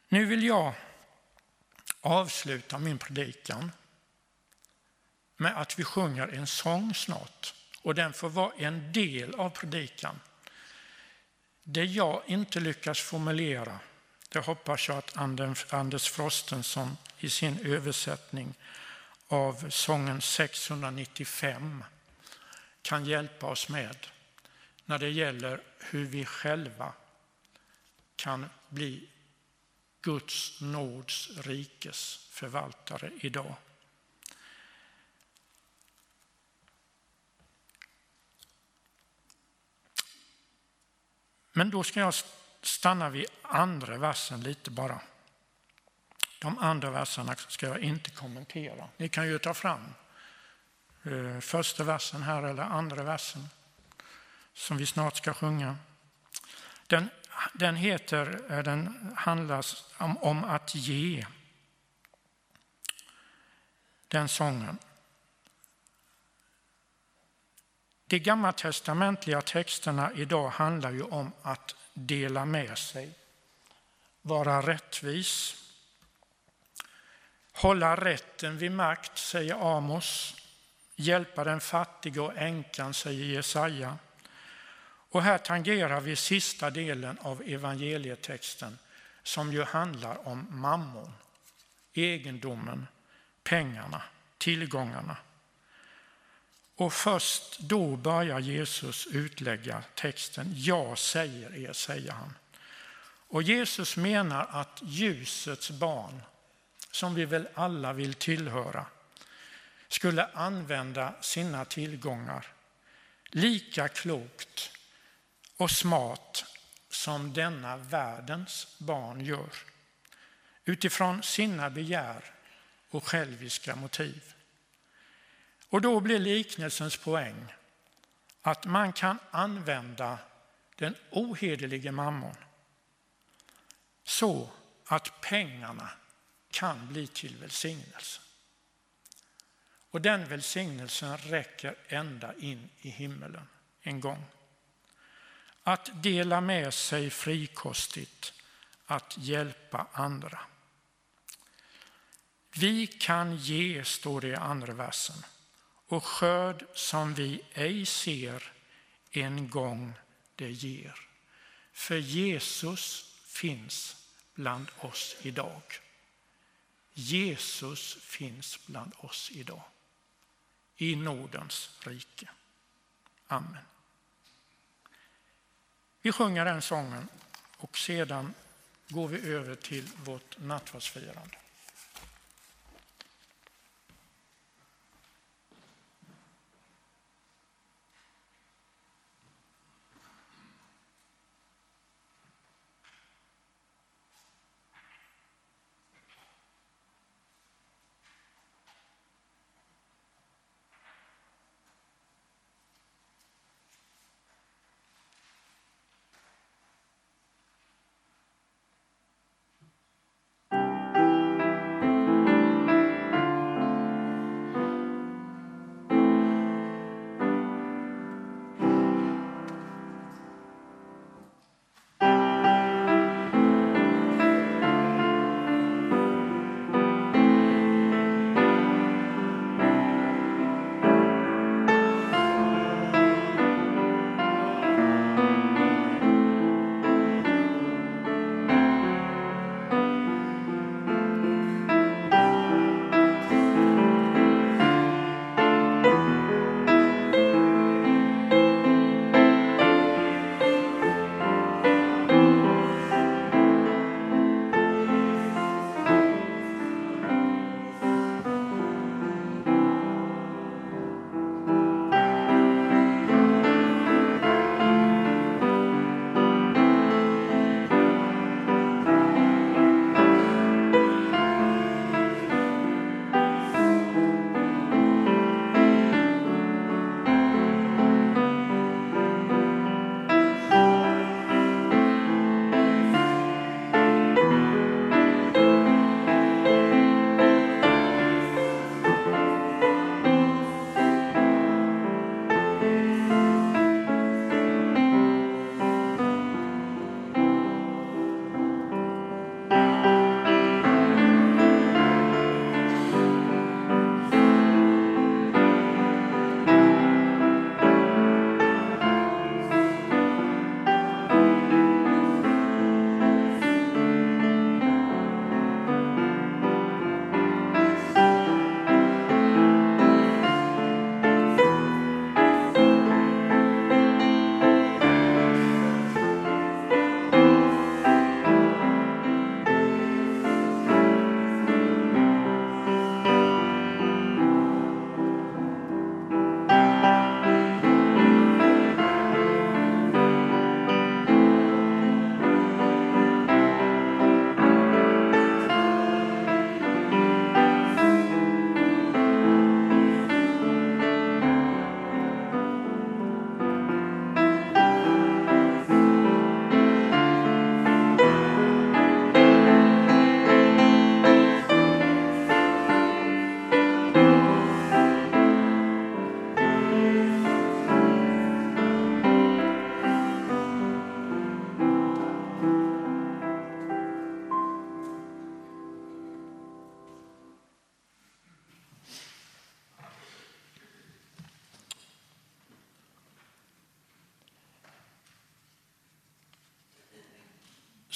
Nu vill jag avsluta min predikan med att vi sjunger en sång snart. Och den får vara en del av predikan. Det jag inte lyckas formulera, det hoppas jag att Anders Frostenson i sin översättning av sången 695 kan hjälpa oss med när det gäller hur vi själva kan bli Guds nåds rikes förvaltare idag. Men då ska jag stanna vid andra versen lite bara. De andra verserna ska jag inte kommentera. Ni kan ju ta fram eh, första versen här eller andra versen som vi snart ska sjunga. Den, den heter, eh, den handlar om, om att ge. Den sången. De gammaltestamentliga texterna idag handlar ju om att dela med sig, vara rättvis, hålla rätten vid makt, säger Amos, hjälpa den fattige och änkan, säger Jesaja. Och här tangerar vi sista delen av evangelietexten som ju handlar om mammon, egendomen, pengarna, tillgångarna. Och först då börjar Jesus utlägga texten. Jag säger er, säger han. Och Jesus menar att ljusets barn, som vi väl alla vill tillhöra, skulle använda sina tillgångar lika klokt och smart som denna världens barn gör utifrån sina begär och själviska motiv. Och då blir liknelsens poäng att man kan använda den ohederlige mammon så att pengarna kan bli till välsignelse. Och den välsignelsen räcker ända in i himmelen en gång. Att dela med sig frikostigt, att hjälpa andra. Vi kan ge, står det i andra versen och skörd som vi ej ser en gång det ger. För Jesus finns bland oss idag. Jesus finns bland oss idag. I Nordens rike. Amen. Vi sjunger den sången och sedan går vi över till vårt nattvardsfirande.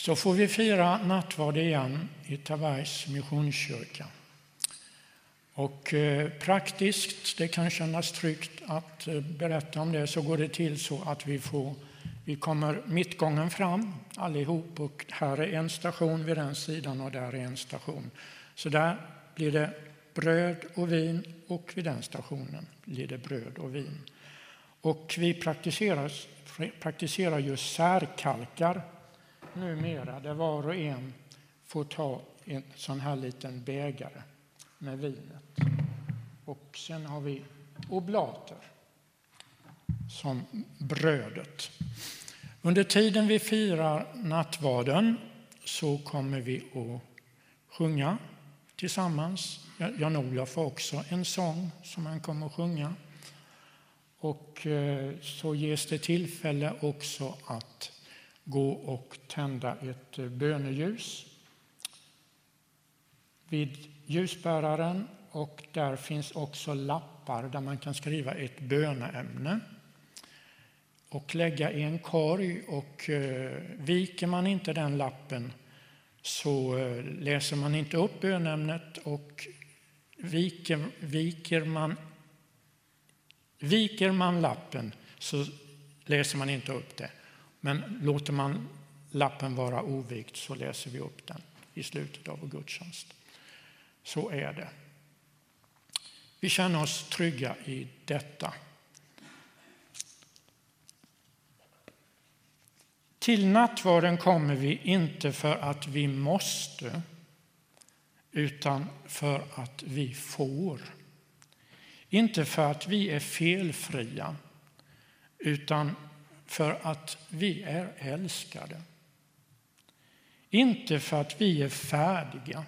Så får vi fira nattvard igen i Tabergs Missionskyrka. Och eh, praktiskt, det kan kännas tryggt att eh, berätta om det, så går det till så att vi, får, vi kommer mittgången fram allihop och här är en station vid den sidan och där är en station. Så där blir det bröd och vin och vid den stationen blir det bröd och vin. Och vi praktiserar, praktiserar ju särkalkar numera där var och en får ta en sån här liten bägare med vinet. Och sen har vi oblater som brödet. Under tiden vi firar nattvarden så kommer vi att sjunga tillsammans. Jan-Olof har också en sång som han kommer att sjunga. Och eh, så ges det tillfälle också att gå och tända ett eh, böneljus vid ljusbäraren och där finns också lappar där man kan skriva ett böneämne och lägga i en korg. Och eh, viker man inte den lappen så eh, läser man inte upp bönämnet och viker, viker, man, viker man lappen så läser man inte upp det. Men låter man lappen vara ovikt så läser vi upp den i slutet av vår gudstjänst. Så är det. Vi känner oss trygga i detta. Till nattvarden kommer vi inte för att vi måste utan för att vi får. Inte för att vi är felfria utan för att vi är älskade. Inte för att vi är färdiga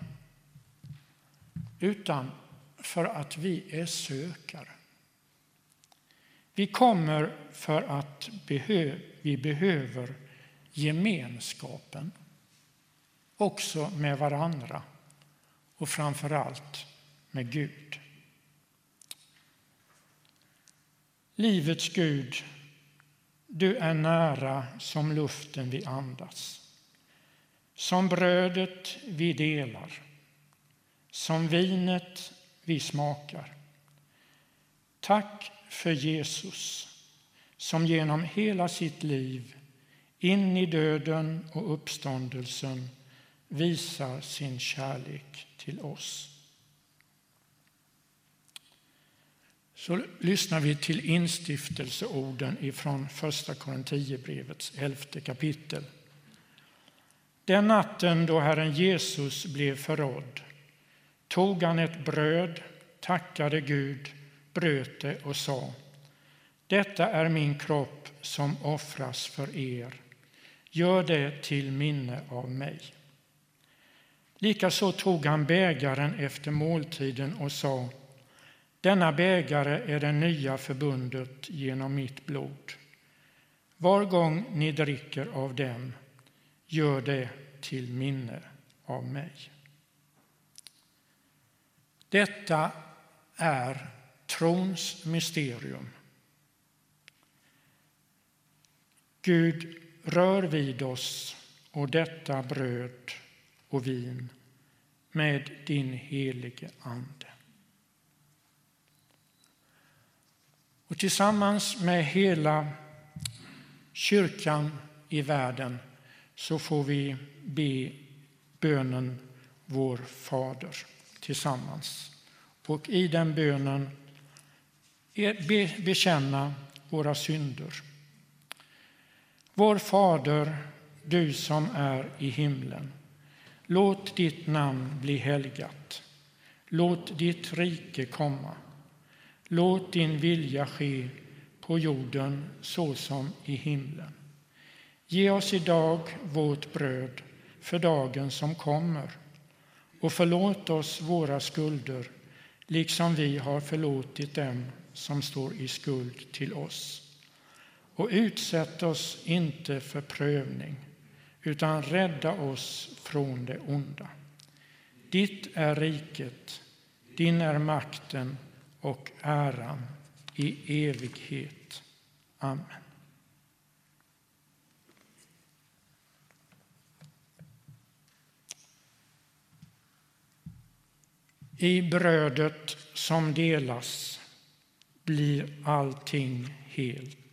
utan för att vi är sökare. Vi kommer för att vi behöver gemenskapen också med varandra och framför allt med Gud. Livets Gud, du är nära som luften vi andas, som brödet vi delar, som vinet vi smakar. Tack för Jesus som genom hela sitt liv in i döden och uppståndelsen visar sin kärlek till oss. Så lyssnar vi till instiftelseorden ifrån Första Korinthierbrevets elfte kapitel. Den natten då Herren Jesus blev förrådd tog han ett bröd, tackade Gud, bröt det och sa Detta är min kropp som offras för er. Gör det till minne av mig. Likaså tog han bägaren efter måltiden och sa denna bägare är det nya förbundet genom mitt blod. Var gång ni dricker av den, gör det till minne av mig. Detta är trons mysterium. Gud, rör vid oss och detta bröd och vin med din helige Ande. Och tillsammans med hela kyrkan i världen så får vi be bönen Vår Fader tillsammans. Och i den bönen bekänna våra synder. Vår Fader, du som är i himlen. Låt ditt namn bli helgat. Låt ditt rike komma. Låt din vilja ske på jorden så som i himlen. Ge oss idag vårt bröd för dagen som kommer och förlåt oss våra skulder liksom vi har förlåtit dem som står i skuld till oss. Och utsätt oss inte för prövning utan rädda oss från det onda. Ditt är riket, din är makten och äran i evighet. Amen. I brödet som delas blir allting helt.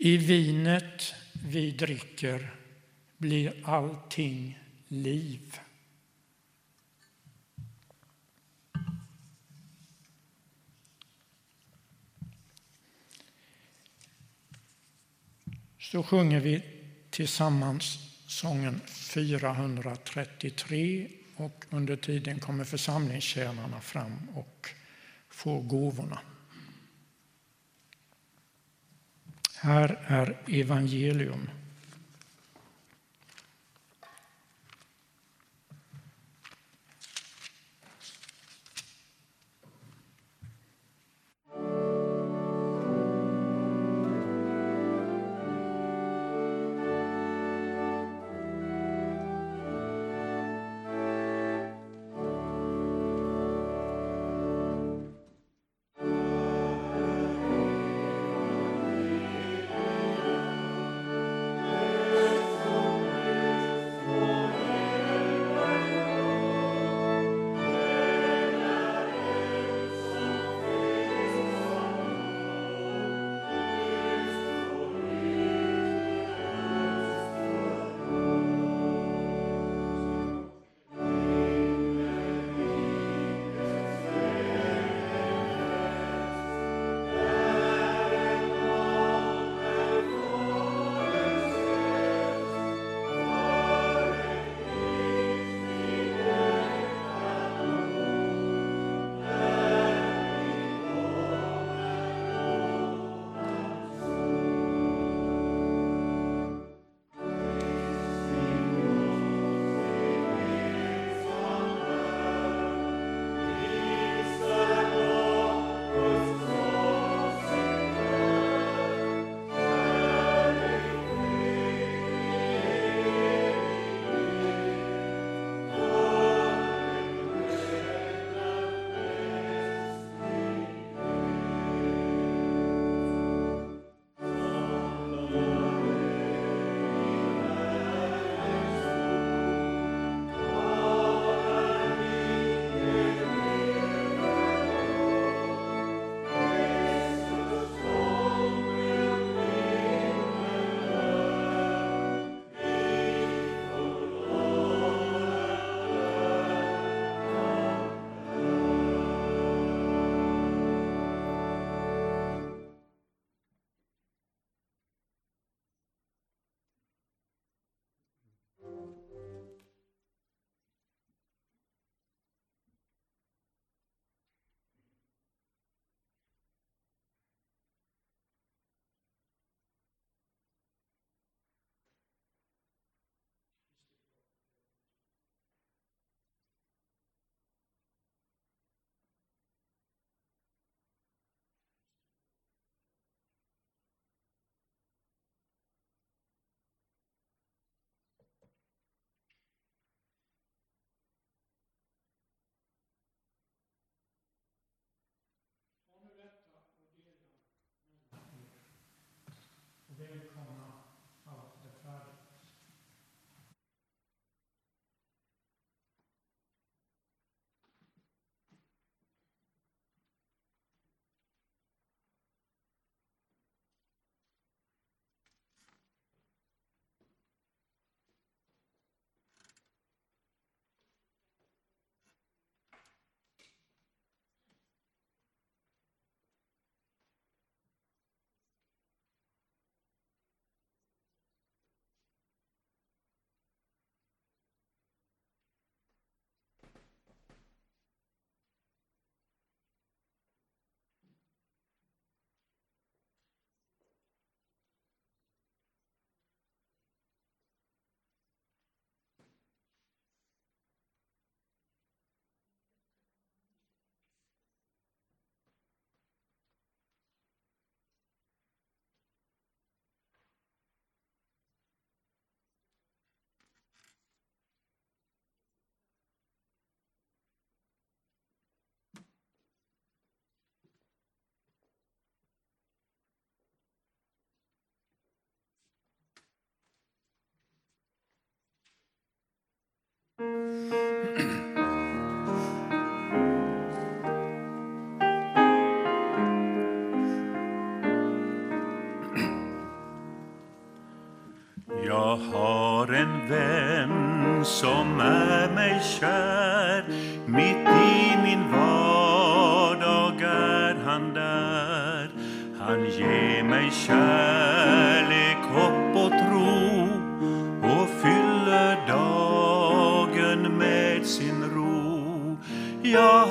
I vinet vi dricker blir allting liv. Så sjunger vi tillsammans sången 433 och under tiden kommer församlingstjänarna fram och får gåvorna. Här är evangelium. Jag har en vän som är mig kär. Mitt i min vardag är han där. Han ger mig kärlek, hopp och tro och fyller dagen med sin ro. Jag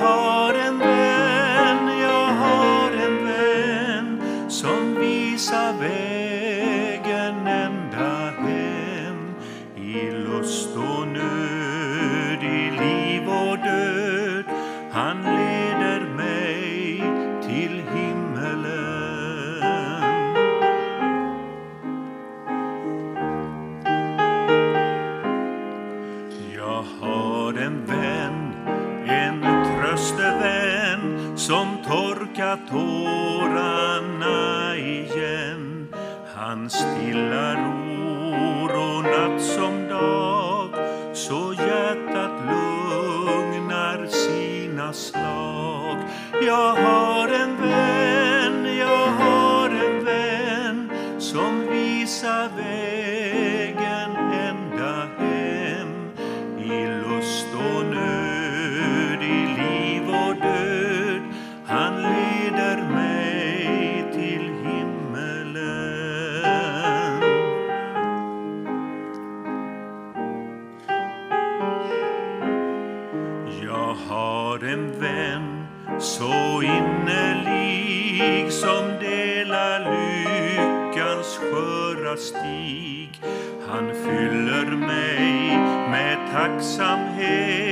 some here.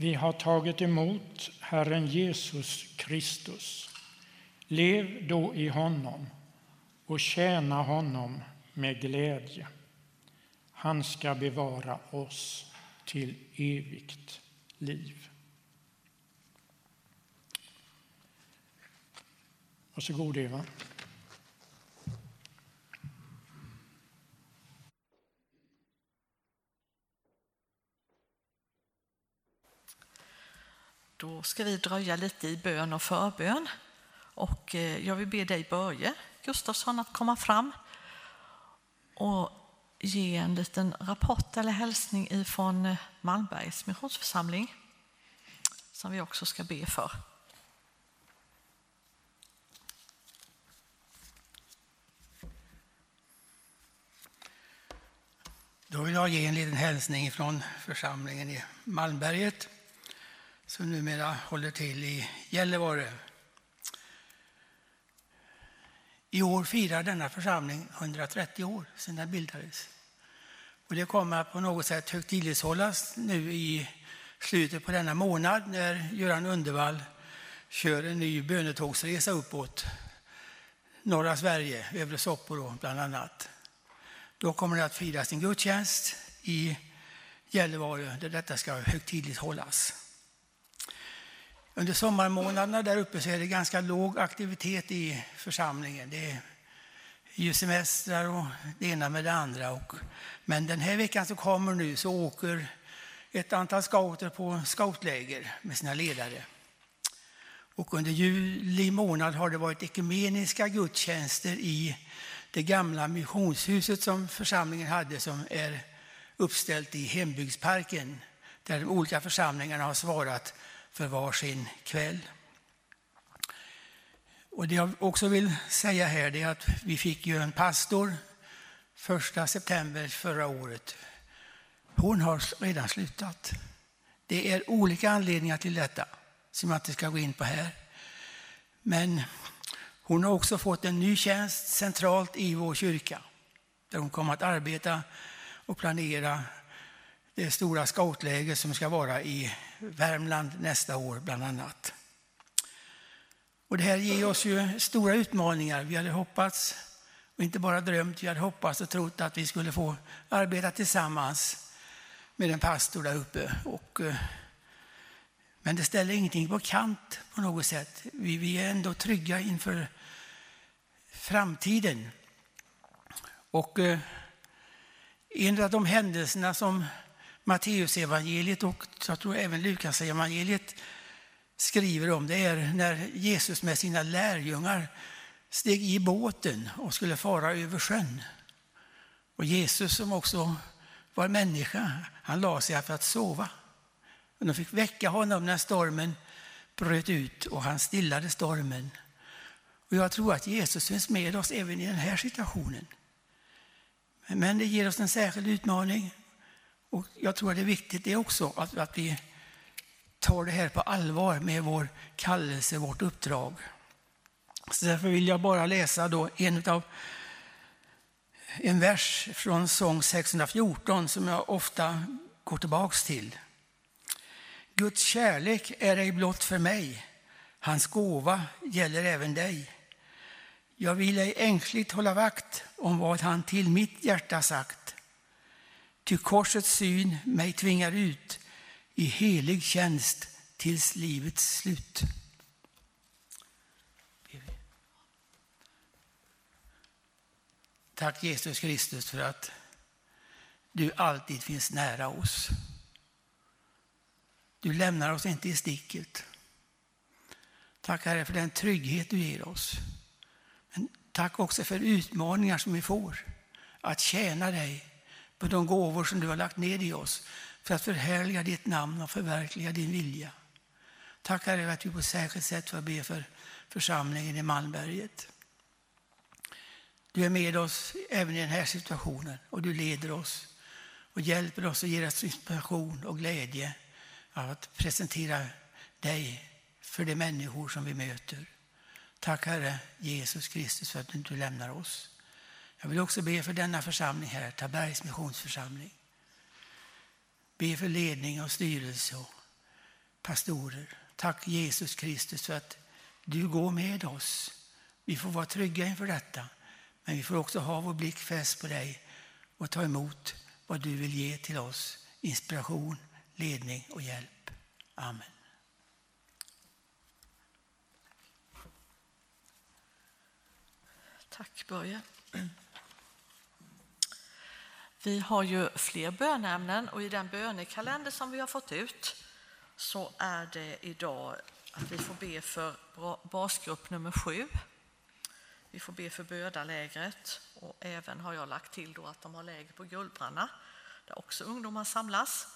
Vi har tagit emot Herren Jesus Kristus. Lev då i honom och tjäna honom med glädje. Han ska bevara oss till evigt liv. Varsågod Eva. Då ska vi dröja lite i bön och förbön. Och eh, jag vill be dig Börje Gustafsson att komma fram och ge en liten rapport eller hälsning ifrån eh, Malmbergs missionsförsamling som vi också ska be för. Då vill jag ge en liten hälsning från församlingen i Malmberget som numera håller till i Gällivare. I år firar denna församling 130 år sedan den bildades. Och det kommer att på något sätt högtidlighållas nu i slutet på denna månad när Göran Undervall kör en ny bönetågsresa uppåt norra Sverige, Övre Sopporo bland annat. Då kommer det att firas en gudstjänst i Gällivare där detta ska högtidligt hållas. Under sommarmånaderna där uppe så är det ganska låg aktivitet i församlingen. Det är ju semestrar och det ena med det andra. Och, men den här veckan som kommer nu så åker ett antal scouter på scoutläger med sina ledare. Och under juli månad har det varit ekumeniska gudstjänster i det gamla missionshuset som församlingen hade som är uppställt i hembygdsparken där de olika församlingarna har svarat för var sin kväll. Och det jag också vill säga här är att vi fick ju en pastor första september förra året. Hon har redan slutat. Det är olika anledningar till detta som jag inte ska gå in på här. Men hon har också fått en ny tjänst centralt i vår kyrka där hon kommer att arbeta och planera det stora scoutläger som ska vara i Värmland nästa år bland annat. Och det här ger oss ju stora utmaningar. Vi hade hoppats, och inte bara drömt, vi hade hoppats och trott att vi skulle få arbeta tillsammans med en pastor där uppe. Och, eh, men det ställer ingenting på kant på något sätt. Vi, vi är ändå trygga inför framtiden. Och eh, en av de händelserna som Matteusevangeliet och jag tror även Lukas evangeliet skriver om det är när Jesus med sina lärjungar steg i båten och skulle fara över sjön. Och Jesus som också var människa, han la sig för att sova. Och de fick väcka honom när stormen bröt ut och han stillade stormen. Och jag tror att Jesus finns med oss även i den här situationen. Men det ger oss en särskild utmaning. Och jag tror att det är viktigt det också att, att vi tar det här på allvar med vår kallelse, vårt uppdrag. Så därför vill jag bara läsa då en av en vers från sång 614 som jag ofta går tillbaks till. Guds kärlek är ej blott för mig, hans gåva gäller även dig. Jag vill ej ängsligt hålla vakt om vad han till mitt hjärta sagt. Ty korsets syn mig tvingar ut i helig tjänst tills livets slut. Tack Jesus Kristus för att du alltid finns nära oss. Du lämnar oss inte i sticket. Tack Herre för den trygghet du ger oss. Men tack också för utmaningar som vi får att tjäna dig med de gåvor som du har lagt ned i oss för att förhärliga ditt namn och förverkliga din vilja. Tack Herre att vi på särskilt sätt får be för församlingen i Malmberget. Du är med oss även i den här situationen och du leder oss och hjälper oss och ger oss inspiration och glädje att presentera dig för de människor som vi möter. Tack Herre Jesus Kristus för att du inte lämnar oss. Jag vill också be för denna församling här, Tabergs missionsförsamling. Be för ledning och styrelse och pastorer. Tack Jesus Kristus för att du går med oss. Vi får vara trygga inför detta, men vi får också ha vår blick fäst på dig och ta emot vad du vill ge till oss. Inspiration, ledning och hjälp. Amen. Tack Börje. Vi har ju fler bönämnen och i den bönekalender som vi har fått ut så är det idag att vi får be för basgrupp nummer sju. Vi får be för bödalägret och även har jag lagt till då att de har läger på Gullbranna där också ungdomar samlas.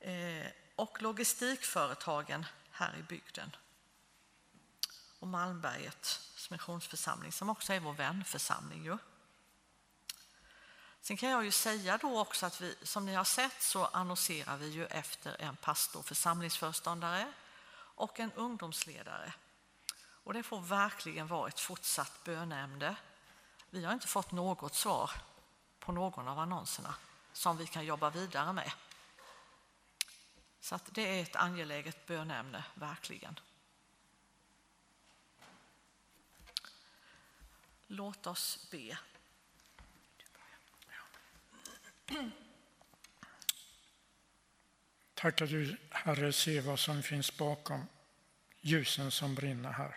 Eh, och logistikföretagen här i bygden. Och Malmbergets missionsförsamling som också är vår vänförsamling. Ju. Sen kan jag ju säga då också att vi, som ni har sett så annonserar vi ju efter en pastor, församlingsföreståndare och en ungdomsledare. Och det får verkligen vara ett fortsatt bönämne. Vi har inte fått något svar på någon av annonserna som vi kan jobba vidare med. Så att det är ett angeläget bönämne, verkligen. Låt oss be. Tackar du, Herre, se vad som finns bakom ljusen som brinner här.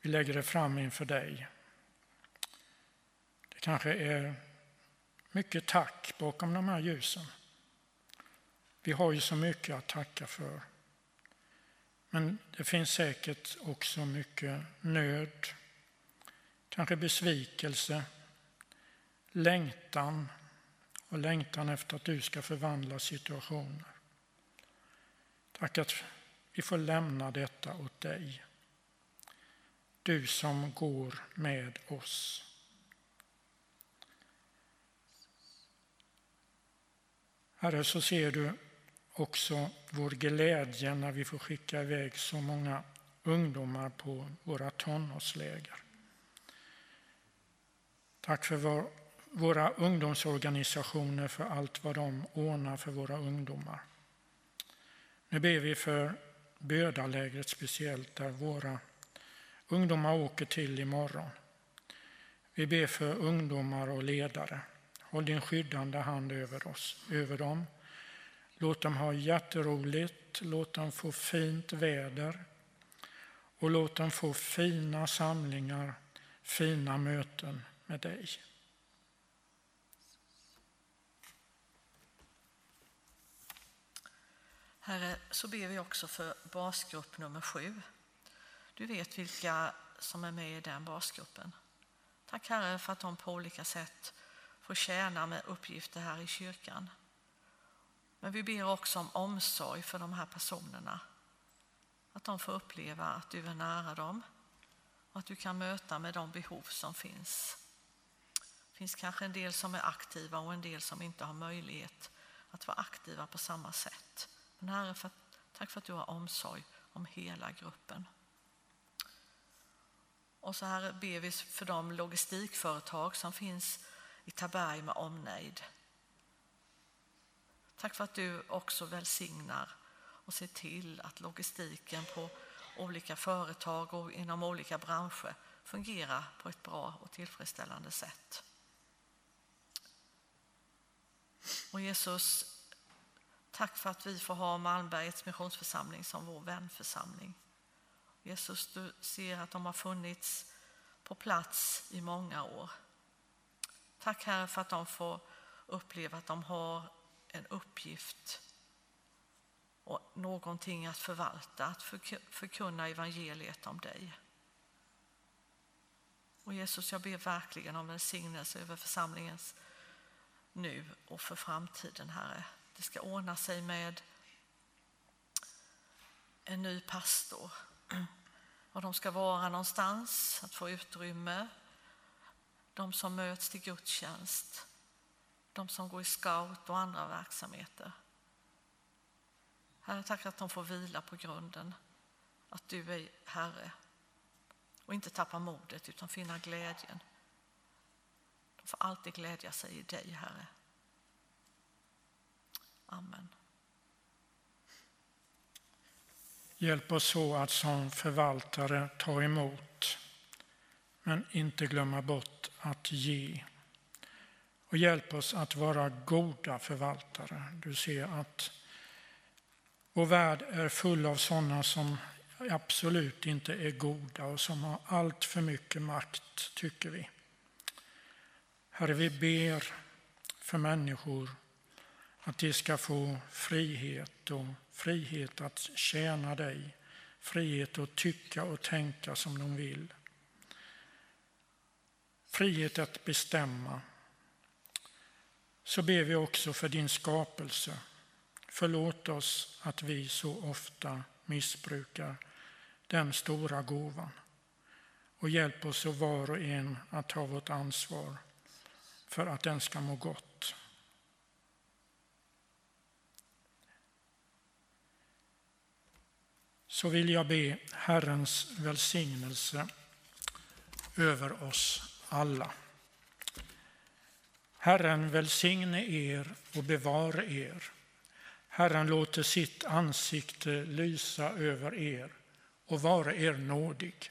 Vi lägger det fram inför dig. Det kanske är mycket tack bakom de här ljusen. Vi har ju så mycket att tacka för. Men det finns säkert också mycket nöd, kanske besvikelse, längtan och längtan efter att du ska förvandla situationer. Tack att vi får lämna detta åt dig. Du som går med oss. Herre, så ser du också vår glädje när vi får skicka iväg så många ungdomar på våra tonårsläger. Tack för vår, våra ungdomsorganisationer för allt vad de ordnar för våra ungdomar. Nu ber vi för Bödalägret speciellt där våra ungdomar åker till imorgon. Vi ber för ungdomar och ledare. Håll din skyddande hand över oss, över dem. Låt dem ha jätteroligt, låt dem få fint väder och låt dem få fina samlingar, fina möten med dig. Herre, så ber vi också för basgrupp nummer sju. Du vet vilka som är med i den basgruppen. Tack Herre för att de på olika sätt får tjäna med uppgifter här i kyrkan. Men vi ber också om omsorg för de här personerna. Att de får uppleva att du är nära dem och att du kan möta med de behov som finns. Det finns kanske en del som är aktiva och en del som inte har möjlighet att vara aktiva på samma sätt. Men Herre, för, tack för att du har omsorg om hela gruppen. Och så här ber vi för de logistikföretag som finns i Taberg med omnejd. Tack för att du också välsignar och ser till att logistiken på olika företag och inom olika branscher fungerar på ett bra och tillfredsställande sätt. Och Jesus, tack för att vi får ha Malmbergets missionsförsamling som vår vänförsamling. Jesus, du ser att de har funnits på plats i många år. Tack Herre för att de får uppleva att de har en uppgift och någonting att förvalta, att förkunna evangeliet om dig. Och Jesus, jag ber verkligen om välsignelse över församlingens nu och för framtiden, Herre. Det ska ordna sig med en ny pastor. Var de ska vara någonstans, att få utrymme. De som möts till gudstjänst. De som går i scout och andra verksamheter. Herre, tack att de får vila på grunden. Att du är Herre. Och inte tappa modet utan finna glädjen. De får alltid glädja sig i dig, Herre. Amen. Hjälp oss så att som förvaltare ta emot, men inte glömma bort att ge. Och hjälp oss att vara goda förvaltare. Du ser att vår värld är full av sådana som absolut inte är goda och som har allt för mycket makt, tycker vi. Herre, vi ber för människor att de ska få frihet och frihet att tjäna dig, frihet att tycka och tänka som de vill. Frihet att bestämma. Så ber vi också för din skapelse. Förlåt oss att vi så ofta missbrukar den stora gåvan. Och hjälp oss och var och en att ta vårt ansvar för att den ska må gott. Så vill jag be Herrens välsignelse över oss alla. Herren välsigne er och bevare er. Herren låter sitt ansikte lysa över er och vare er nådig.